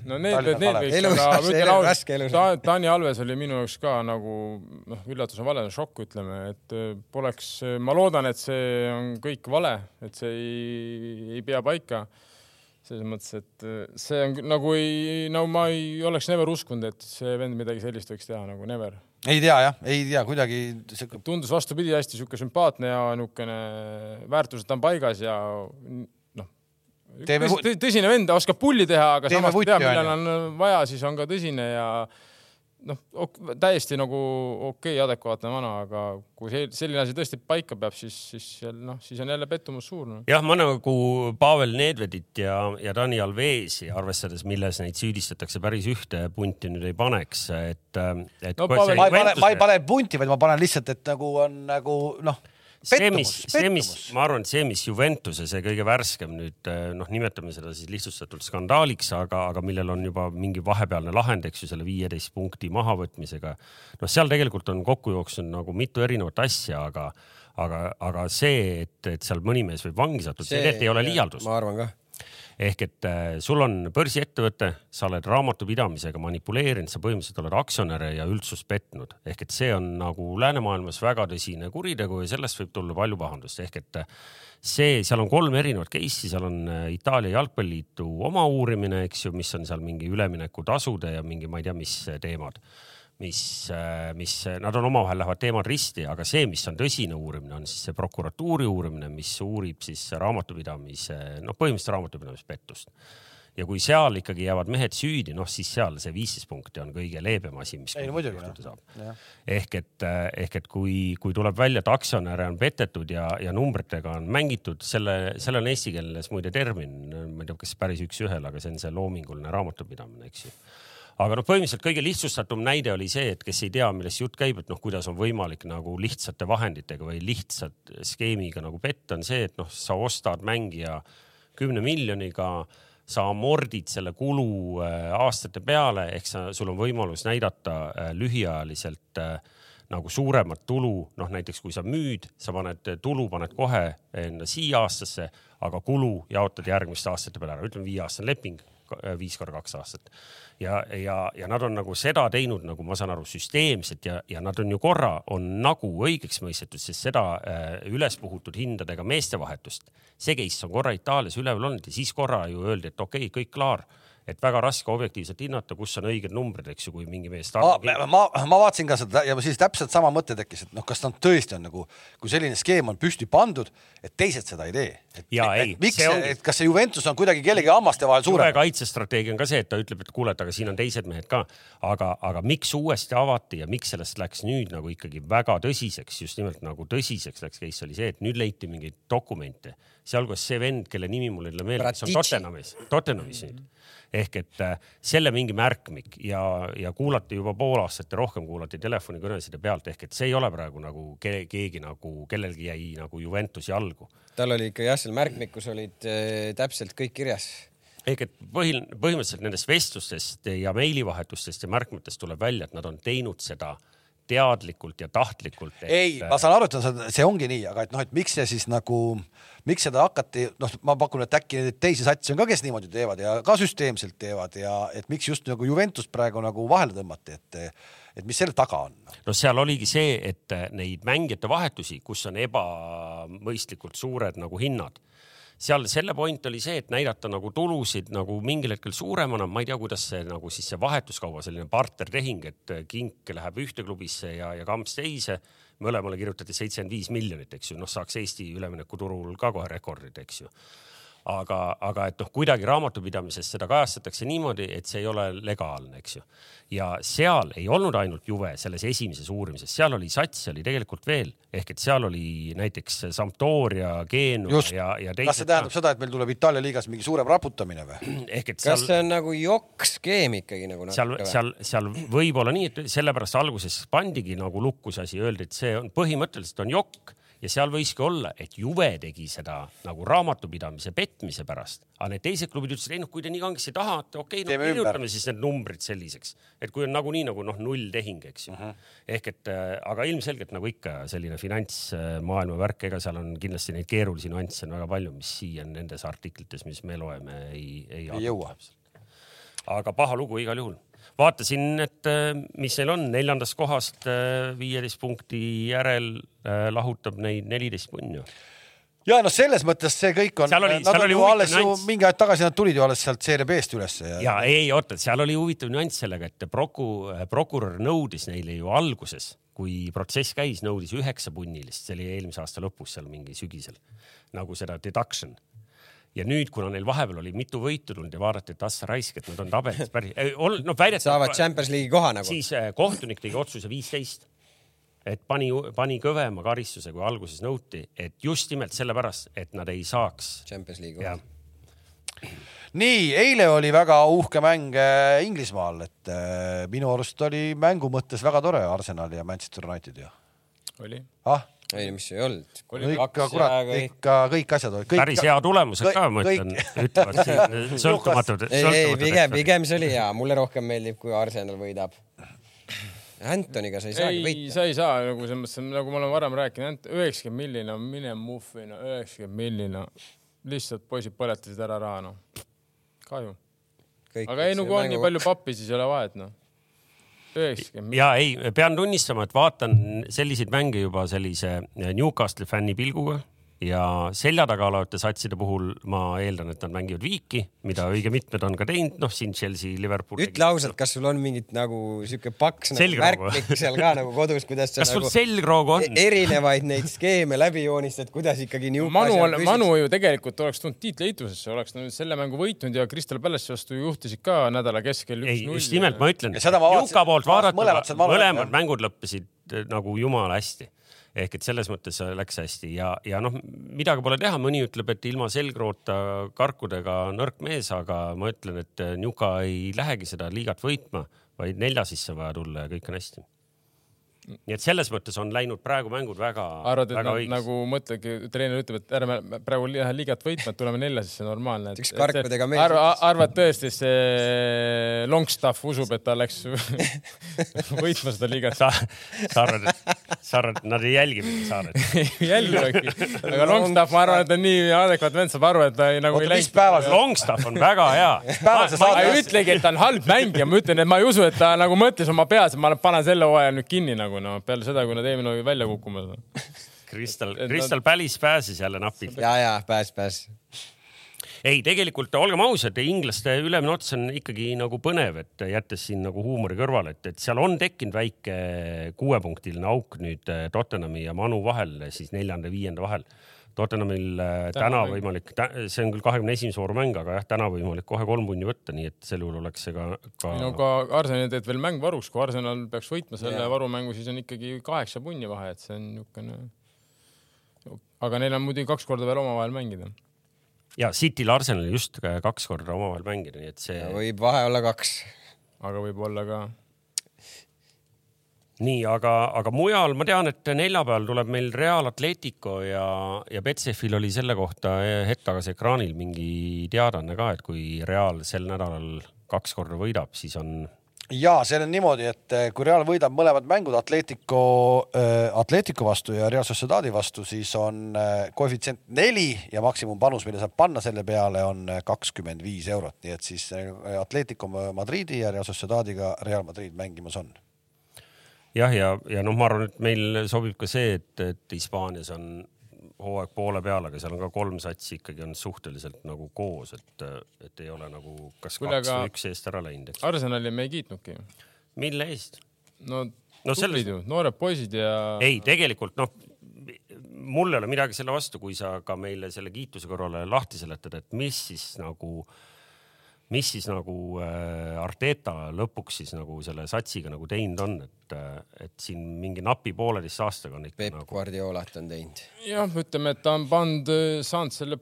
no need, need, need võiks, aga ma ütlen ausalt, Taani Alves oli minu jaoks ka nagu noh, üllatus on vale, šokk, ütleme, et äh, poleks, ma loodan, et see on kõik vale, et see ei, ei pea paika. Selles mõttes, et see on nagu ei, no ma ei oleks never uskunud, et see vend midagi sellist võiks teha nagu never ei tea jah, ei tea kuidagi tundus vastupidi hästi sihuke sümpaatne ja niisugune väärtused on paigas ja noh. tõsine vend, oskab pulli teha, aga samas teab, millal on vaja, siis on ka tõsine ja noh, täiesti nagu okei okay,, adekvaatne vana, aga kui see selline asi tõesti paika peab, siis, siis noh, siis on jälle pettumus suur no.. jah, ma nagu Pavel Nedvedit ja, ja Dani Alvesi arvestades, milles neid süüdistatakse, päris ühte punti nüüd ei paneks, et, et no,. ma ei pane, ma ei pane punti, vaid ma panen lihtsalt, et nagu on nagu noh see, mis, see, mis, ma arvan, et see, mis Juventuse see kõige värskem nüüd noh, nimetame seda siis lihtsustatult skandaaliks, aga, aga millel on juba mingi vahepealne lahend, eks ju, selle viieteist punkti mahavõtmisega. noh, seal tegelikult on kokku jooksnud nagu mitu erinevat asja, aga, aga, aga see, et, et seal mõni mees võib vangi sattuda, see tegelikult ei ole liialdus. ma arvan ka ehk et äh, sul on börsiettevõte, sa oled raamatupidamisega manipuleerinud, sa põhimõtteliselt oled aktsionäre ja üldsust petnud, ehk et see on nagu läänemaailmas väga tõsine kuritegu ja sellest võib tulla palju pahandust, ehk et äh, see, seal on kolm erinevat case'i, seal on äh, Itaalia jalgpalliliidu oma uurimine, eks ju, mis on seal mingi üleminekutasude ja mingi, ma ei tea, mis teemad mis, äh, mis, nad on omavahel lähevad teemad risti, aga see, mis on tõsine uurimine, on siis see prokuratuuri uurimine, mis uurib siis raamatupidamise, noh, põhimõtteliselt raamatupidamispettust. ja kui seal ikkagi jäävad mehed süüdi, noh siis seal see viisteist punkti on kõige leebem asi, mis muidugi, saab. ehk et, ehk et kui, kui tuleb välja, et aktsionäre on petetud ja, ja numbritega on mängitud, selle, selle on eesti keeles muide termin, ma ei tea, kas päris üks-ühele, aga see on see loominguline raamatupidamine, eks ju aga noh, põhimõtteliselt kõige lihtsustatum näide oli see, et kes ei tea, millest jutt käib, et noh, kuidas on võimalik nagu lihtsate vahenditega või lihtsalt skeemiga nagu petta, on see, et noh, sa ostad mängija kümne miljoniga, sa amordid selle kulu äh, aastate peale, ehk sa, sul on võimalus näidata äh, lühiajaliselt äh, nagu suuremat tulu, noh näiteks kui sa müüd, sa paned tulu, paned kohe enda siia aastasse, aga kulu jaotad järgmiste aastate peale ära, ütleme viieaastane leping, viis korda kaks aastat. ja, ja, ja nad on nagu seda teinud, nagu ma saan aru, süsteemselt ja, ja nad on ju korra on nagu õigeks mõistetud, sest seda äh, üles puhutud hindadega meestevahetust, see case on korra Itaalias üleval olnud ja siis korra ju öeldi, et okei okay,, kõik klaar et väga raske objektiivselt hinnata, kus on õiged numbrid, eks ju, kui mingi mees ma, ma, ma vaatasin ka seda ja siis täpselt sama mõte tekkis, et noh, kas nad tõesti on nagu, kui selline skeem on püsti pandud, et teised seda ei tee. et, et, et miks, et kas see Juventus on kuidagi kellegi hammaste vahel suurem? kaitsestrateegia on ka see, et ta ütleb, et kuule, et aga siin on teised mehed ka, aga, aga miks uuesti avati ja miks sellest läks nüüd nagu ikkagi väga tõsiseks, just nimelt nagu tõsiseks läks case oli see, et nüüd leiti mingeid dokumente, sealhulgas see vend, kelle nimi mul ei tule meelde, kes on Tottenhamis, Tottenhamis nüüd ehk et äh, selle mingi märkmik ja, ja kuulati juba pool aastat ja rohkem kuulati telefonikõnesid pealt ehk et see ei ole praegu nagu ke keegi nagu kellelgi jäi nagu Juventusi jalgu. tal oli ikka jah, seal märkmikus olid äh, täpselt kõik kirjas ehk et põhil-, põhimõtteliselt nendest vestlustest ja meilivahetustest ja märkmetest tuleb välja, et nad on teinud seda teadlikult ja tahtlikult et.... ei, ma saan aru, et see ongi nii, aga et noh, et miks see siis nagu miks seda hakati, noh, ma pakun, et äkki teisi satse on ka, kes niimoodi teevad ja ka süsteemselt teevad ja et miks just nagu Juventus praegu nagu vahele tõmmati, et et mis selle taga on? no seal oligi see, et neid mängijate vahetusi, kus on ebamõistlikult suured nagu hinnad seal selle point oli see, et näidata nagu tulusid nagu mingil hetkel suuremana, ma ei tea, kuidas see nagu siis see vahetuskauba selline partnertehing, et kink läheb ühte klubisse ja, ja kamps teise. Mõlemale kirjutati seitsekümmend viis miljonit, eks ju, noh, saaks Eesti üleminekuturul ka kohe rekordid, eks ju aga, aga et noh, kuidagi raamatupidamises seda kajastatakse niimoodi, et see ei ole legaalne, eks ju. ja seal ei olnud ainult Juve selles esimeses uurimises, seal oli sats oli tegelikult veel ehk et seal oli näiteks Sampdoria, Genua ja, ja teised. kas see tähendab seda, et meil tuleb Itaalia liigas mingi suurem raputamine või? ehk et seal. kas see on nagu jokk-skeem ikkagi nagu? seal, seal, seal võib olla nii, et sellepärast alguses pandigi nagu lukku see asi, öeldi, et see on põhimõtteliselt on jokk ja seal võiski olla, et Juve tegi seda nagu raamatupidamise petmise pärast, aga need teised klubid ütlesid, ei noh, kui te nii kangesti tahate, okei okay,, no kirjutame ümber. siis need numbrid selliseks, et kui on nagunii nagu noh, nulltehing, eks ju uh. -huh. ehk et äh, aga ilmselgelt nagu ikka selline finantsmaailma värk, ega seal on kindlasti neid keerulisi nüansse on väga palju, mis siia nendes artiklites, mis me loeme, ei, ei, ei jõua. aga paha lugu igal juhul vaatasin, et äh, mis neil on. Neljandast kohast äh, viieteist punkti järel äh, lahutab neid neliteist punni ja noh, selles mõttes see kõik on, nad on ju alles ju mingi aeg tagasi, nad tulid ju alles sealt seeria B-st ülesse ja. ja ei oota, seal oli huvitav nüanss sellega, et proku-, prokurör nõudis neile ju alguses, kui protsess käis, nõudis üheksa punnilist, see oli eelmise aasta lõpus seal mingi sügisel nagu seda deduction ja nüüd, kuna neil vahepeal oli mitu võitu tulnud ja vaadati, et ah sa raisk, et nad on tabelis päris, noh väidetavalt. saavad Champions League'i koha nagu. siis eh, kohtunik tegi otsuse viisteist, et pani, pani kõvema karistuse, kui alguses nõuti, et just nimelt sellepärast, et nad ei saaks. Champions League'i koha nii, eile oli väga uhke mäng eh, Inglismaal, et äh, minu arust oli mängu mõttes väga tore Arsenal ja Manchester United ju. oli ah ei, mis ei olnud. ikka kurat, ikka kõik asjad olid. päris hea tulemused ka, ma ütlen, ütlevad siin sõltumatud. ei, ei pigem, pigem see oli hea, mulle rohkem meeldib, kui Arsenal võidab. Antoniga sa ei saagi võita. ei, sa ei saa nagu selles mõttes, nagu ma olen varem rääkinud, üheksakümmend miljonit on mine muffi, no üheksakümmend miljonit, lihtsalt poisid põletasid ära raha, noh. kahju. aga ei, no kui on nii palju pappi, siis ei ole vahet, noh ja ei, pean tunnistama, et vaatan selliseid mänge juba sellise Newcastle'i fänni pilguga ja selja taga olevate satside puhul ma eeldan, et nad mängivad viiki, mida õige mitmed on ka teinud, noh siin Chelsea, Liverpool. ütle ausalt, kas sul on mingit nagu sihuke paks nagu värklik seal ka nagu kodus, kuidas sa kas nagu selgroogu on? Erinevaid neid skeeme läbi joonistad, kuidas ikkagi Manu, Manu ju tegelikult oleks tulnud tiitlieitusesse, oleks nad selle mängu võitnud ja Crystal Palace'i vastu juhtisid ka nädala keskel üks-null. just nimelt, ma ütlen, Juka poolt vaadates mõlemad mängud lõppesid nagu jumala hästi ehk et selles mõttes läks hästi. Ja, ja noh, midagi pole teha, mõni ütleb, et ilma selgroota karkudega nõrk mees, aga ma ütlen, et Njuka ei lähegi seda liigat võitma, vaid nelja sisse vaja tulla ja kõik on hästi nii et selles mõttes on läinud praegu mängud väga, arvad, et väga nad õigeks nagu mõtledki, treener ütleb, et ärme praegu lähe liigat võitma, et tuleme nelja, siis see on normaalne. Üks karkudega mees arva, arvad tõesti, see Longstaff usub, et ta läks võitma seda liigat? sa, sa arvad, et, sa arvad, et nad ei jälgi mind, sa arvad? ei jälgivadki. aga Longstaff, ma arvan, et ta on nii adekvaatne vend, saab aru, et ta ei, nagu Oota, ei mis päeva see- Longstaff on väga hea. ma saad ei ütlegi, et ta on halb mängija, ma ütlen, et ma ei usu, et ta nagu mõtles oma peas, et ma panen selle hooaja nüüd kinni nagu noh, peale seda, kui nad eelmine hooaeg välja kukkumas. Kristal nad- Kristal Palace pääses jälle napilt. ja, ja pääs, pääs. ei, tegelikult olgem ausad, inglaste ülemine ots on ikkagi nagu põnev, et jättes siin nagu huumori kõrvale, et, et seal on tekkinud väike kuuepunktiline auk nüüd eh, Tottenhami ja Manu vahel, siis neljanda ja viienda vahel. Tottenhamil eh, täna, võimalik, see on küll kahekümne esimese vooru mäng, aga jah, täna võimalik kohe kolm punni võtta, nii et sel juhul oleks see ka, ka... no ka Arsenal teeb veel mäng varuks, kui Arsenal peaks võitma selle Jaa. varumängu, siis on ikkagi kaheksa punni vahe, et see on niisugune. aga neil on muidugi kaks korda veel omavahel mängida. ja Cityl Arsenalil just eh, kaks korda omavahel mängida, nii et see võib vahe olla kaks. aga võib-olla ka nii, aga, aga mujal ma tean, et neljapäeval tuleb meil Real Atletico ja, ja Betsafil oli selle kohta hetk tagasi ekraanil mingi teadaanne ka, et kui Real sel nädalal kaks korda võidab, siis on ja seal on niimoodi, et eh, kui Real võidab mõlemad mängud Atletico äh,, Atletico vastu ja Real Sociedadi vastu, siis on koefitsient neli ja maksimumpanus, mille saab panna selle peale, on kakskümmend viis eurot, nii et siis Atletico Madridi ja Real Sociedadiga Real Madrid mängimas on. jah, ja, ja noh, ma arvan, et meil sobib ka see, et, et Hispaanias on hooaeg poole peal, aga seal on ka kolm satsi ikkagi on suhteliselt nagu koos, et, et ei ole nagu kas Kuule, kaks või üks eest ära läinud. Arsenali me ei kiitnudki. mille eest? no, No no selles- tublid ju, noored poisid ja. ei, tegelikult noh, mul ei ole midagi selle vastu, kui sa ka meile selle kiituse kõrvale lahti seletad, et mis siis nagu, mis siis nagu äh, Arteta lõpuks siis nagu selle satsiga nagu teinud on, et, et siin mingi napi pooleteist aastaga on ikka Peep nagu Guardiolat on teinud. jah, ütleme, et ta on pannud, saanud selle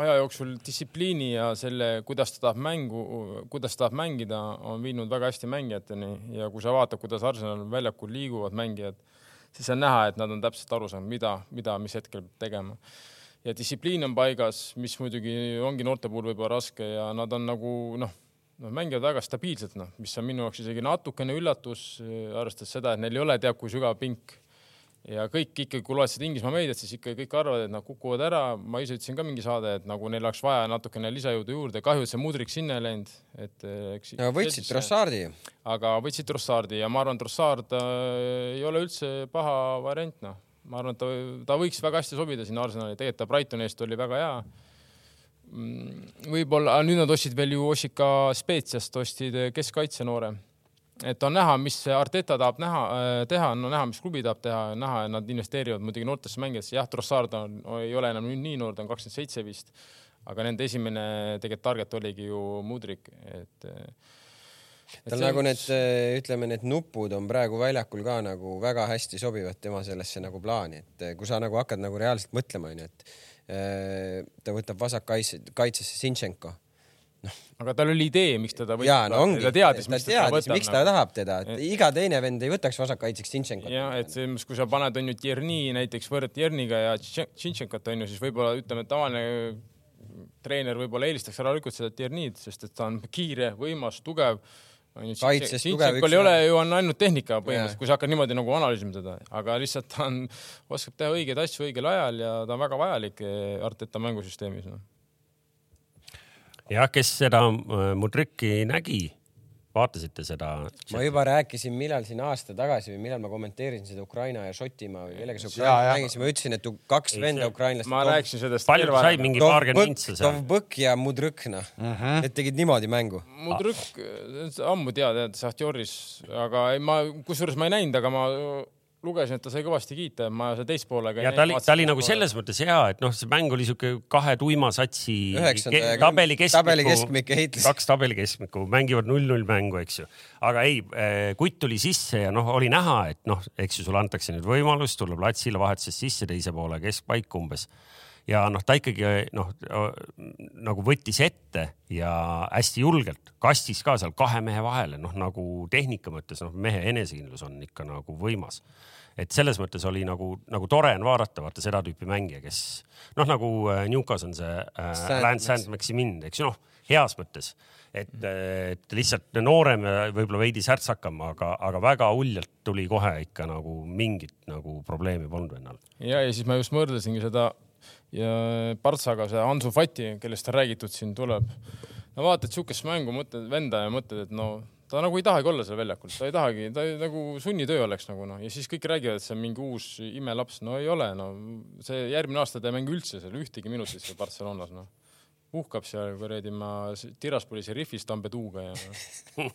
aja jooksul distsipliini ja selle, kuidas ta tahab mängu, kuidas ta tahab mängida, on viinud väga hästi mängijateni ja kui sa vaatad, kuidas Arsenal väljakul liiguvad mängijad, siis on näha, et nad on täpselt aru saanud, mida, mida, mis hetkel peab tegema. Ja distsipliin on paigas, mis muidugi ongi noorte puhul võib-olla raske ja nad on nagu noh, noh, mängivad väga stabiilselt, noh, mis on minu jaoks isegi natukene üllatus, arvestades seda, et neil ei ole teab kui sügav pink ja kõik ikkagi, kui loed seda Inglismaa meediat, siis ikka kõik arvavad, et nad kukuvad ära. ma ise ütlesin ka mingi saade, et nagu neil oleks vaja natukene lisajõudu juurde, kahju, et see Mudrik sinna ei läinud, et eh, eks. no võtsid. Trossardi aga võtsid Trossardi ja ma arvan, Trossard äh, ei ole üldse paha variant, noh. Ma arvan, et ta, ta võiks väga hästi sobida sinna Arsenali, tegelikult ta Brightoni eest oli väga hea. võib-olla, nüüd nad ostsid veel ju, ostsid ka Spetsiast, ostsid eh, keskkaitse noore et on näha, mis Arteta tahab näha, teha, on näha, mis klubi tahab teha, näha, et nad investeerivad muidugi noortesse mängijatesse, jah, Trossard on, ei ole enam nüüd nii noor, ta on kakskümmend seitse vist, aga nende esimene tegelikult target oligi ju Mudrik, et, et tal nagu need, ütleme, need nupud on praegu väljakul ka nagu väga hästi sobivad tema sellesse nagu plaani, et eh, kui sa nagu hakkad nagu reaalselt mõtlema, onju, et eh, ta võtab vasakkaitse, kaitsesse Sinchenko aga tal oli idee, miks teda võtab. ja no ongi, ta teadis, miks ta teadis, miks ta tahab teda, et iga teine vend ei võtaks vasakkaitseks Sinchenko. jah, et selles mõttes, kui sa paned onju Tjerni näiteks võrdled Tjerniga ja Tšintšenkot onju, siis võib-olla ütleme, tavaline treener võib-olla eelistaks ära lükata seda Tjernid, sest et ta on kiire, võimas, tugev. Kaitses tugev, üks- ei ole ju on ainult tehnika põhimõtteliselt, kui sa hakkad niimoodi nagu analüüsima teda, aga lihtsalt ta on, oskab teha õigeid asju õigel ajal ja ta on väga vajalik eh, Arteta mängusüsteemis no.. jah, kes seda äh, Mudriki nägi, vaatasite seda? ma juba rääkisin, millal siin aasta tagasi või millal ma kommenteerisin seda Ukraina ja Šotimaa või kellega see Ukraina mängis, ma ütlesin, et tu- kaks venda ukrainlast. ma rääkisin sellest. palju sai, mingi paarkümmend vintsa seal? Dovbõk ja Mudrõk, noh. Need tegid niimoodi mängu. Mudrõk, ammu teada, et Sahtjoris, aga ei, ma, kusjuures ma ei näinud, aga ma lugesin, et ta sai kõvasti kiita, ma seda teist poolega. ja ta oli, ta oli nagu selles mõttes hea, et noh, see mäng oli siuke kahe tuima satsi ke- tabeli tabeli keskmiku, kaks tabeli keskmikku mängivad null-null mängu, eks ju. aga ei, kutt tuli sisse ja noh, oli näha, et noh, eks ju, sulle antakse nüüd võimalus tulla platsile vahetusest sisse teise poole keskpaika umbes ja noh, ta ikkagi noh nagu võttis ette ja hästi julgelt kastis ka seal kahe mehe vahele, noh nagu tehnika mõttes noh, mehe enesekindlus on ikka nagu võimas. Et selles mõttes oli nagu, nagu tore on vaadata, vaata seda tüüpi mängija, kes noh, nagu äh, Newcas on see äh, Lance Saint-Maximin, eks ju, noh, heas mõttes, et, et lihtsalt noorem ja võib-olla veidi särtsakam, aga, aga väga uljalt tuli kohe ikka nagu mingit nagu probleemi polnud vennal. ja, ja siis ma just mõrdlesingi seda ja Partsaga see Hansu Fati, kellest on räägitud siin, tuleb. no vaatad siukest mängu, mõtled venda ja mõtled, et no ta nagu ei tahagi olla seal väljakul, ta ei tahagi, ta ei, nagu sunnitöö oleks nagu noh, ja siis kõik räägivad, et see on mingi uus imelaps, no ei ole, no see järgmine aasta ta ei mängi üldse seal ühtegi minutit seal Barcelonas, noh. uhkab seal kuradi ma Tiraspooli šerifis Tambeduga ja no.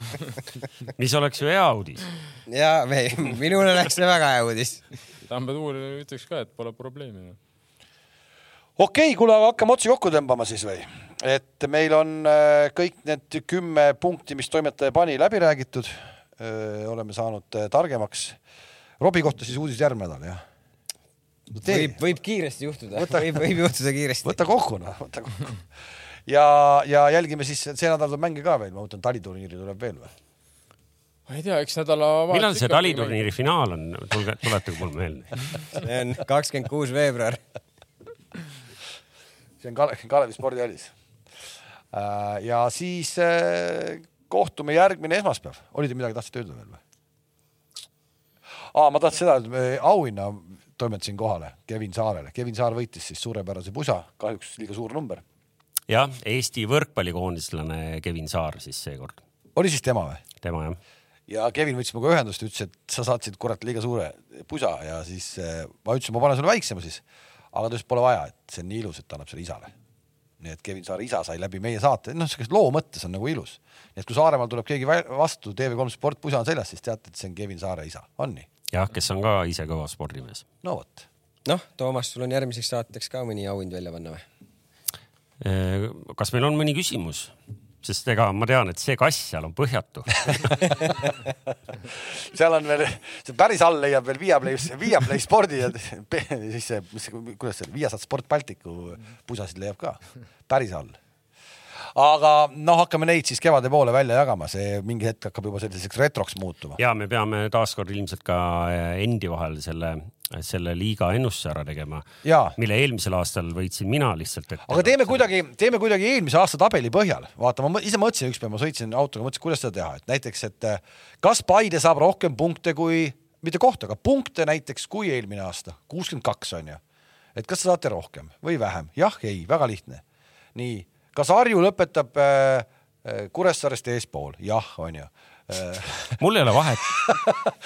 mis oleks ju hea uudis. ja minul oleks see väga hea uudis. Tambeduur ütleks ka, et pole probleemi no okei okay,, kuule, hakkame otsi kokku tõmbama siis või? et meil on äh, kõik need kümme punkti, mis toimetaja pani, läbi räägitud. Äh, oleme saanud äh, targemaks. Robbie kohta siis uudis järgmine nädal, jah? võib, võib kiiresti juhtuda, võib, võib juhtuda kiiresti. võta kokku, noh, võta kokku. ja, ja jälgime siis, see nädal tuleb mänge ka veel, ma mõtlen taliturniiri tuleb veel või? ma ei tea, eks nädala. millal see taliturniiri finaal on, tulge, tuletage mulle meelde. see on kakskümmend kuus veebruar see on Kale Kalevi spordihallis. Äh, ja siis äh, kohtume järgmine esmaspäev. oli teil midagi, tahtsite öelda veel või? aa, ma tahtsin seda öelda, auhinna toimetasin kohale Kevin Saarele. Kevin Saar võitis siis suurepärase pusa, kahjuks liiga suur number. jah, Eesti võrkpallikoondislane Kevin Saar siis seekord. oli siis tema või? tema jah. ja Kevin võttis minuga ühendust, ütles, et sa saatsid kurat liiga suure pusa ja siis äh, ma ütlesin, ma panen sulle väiksema siis aga ta ütles, pole vaja, et see on nii ilus, et ta annab selle isale. nii et Kevin Saare isa sai läbi meie saate, noh, siukest loo mõttes on nagu ilus. nii et kui Saaremaal tuleb keegi vastu, TV3 Sport pusa on seljas, siis teate, et see on Kevin Saare isa, on nii? jah, kes on ka ise kõva spordimees. no vot. noh, Toomas, sul on järgmiseks saateks ka mõni auhind välja panna või? kas meil on mõni küsimus? Sest ega ma tean, et see kass seal on põhjatu. Seal on veel, see päris all leiab veel Viaplay, Viaplay spordi ja siis see, mis, kuidas see Viasat Sport Balticu pusasid leiab ka. Päris all. Aga noh, hakkame neid siis kevade poole välja jagama, see mingi hetk hakkab juba selliseks retroks muutuma. ja me peame taaskord ilmselt ka endi vahel selle selle liiga ennustuse ära tegema, mille eelmisel aastal võitsin mina lihtsalt aga teeme kuidagi, teeme kuidagi eelmise aasta tabeli põhjal, vaata, ma ise mõtlesin ükspäev, ma sõitsin autoga, mõtlesin, kuidas seda teha, et näiteks, et eh, kas Paide saab rohkem punkte kui, mitte kohta, aga punkte näiteks kui eelmine aasta, kuuskümmend kaks on ju. et kas te saate rohkem või vähem, jah, ei, väga lihtne. nii, kas Harju lõpetab äh, Kuressaarest eespool, jah, on ju mul ei ole vahet,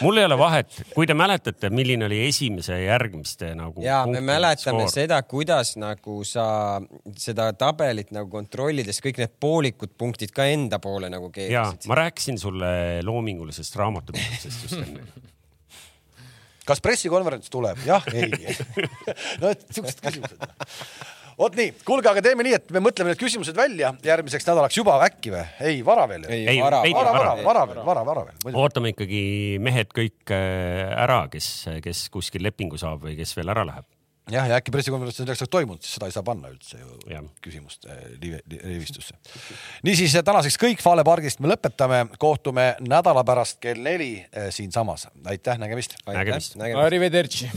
mul ei ole vahet, kui te mäletate, milline oli esimese järgmiste nagu. ja me mäletame skoor. seda, kuidas nagu sa seda tabelit nagu kontrollides kõik need poolikud punktid ka enda poole nagu keerasid. ma rääkisin sulle loomingulisest raamatupidamisest just enne kas pressikonverents tuleb? jah, ei no et siuksed küsimused vot nii, kuulge, aga teeme nii, et me mõtleme need küsimused välja järgmiseks nädalaks juba äkki või? ei, vara veel. ei, vara, vara, vara, vara veel, vara, vara veel. ootame ikkagi mehed kõik äh, ära, kes, kes kuskil lepingu saab või kes veel ära läheb jah, ja äkki pressikonverents on selleks toimunud, siis seda ei saa panna üldse ju ja. küsimust rivistusse. niisiis tänaseks kõik Fale pargist me lõpetame, kohtume nädala pärast kell neli äh, siinsamas. aitäh, nägemist. nägemist. Arrivederci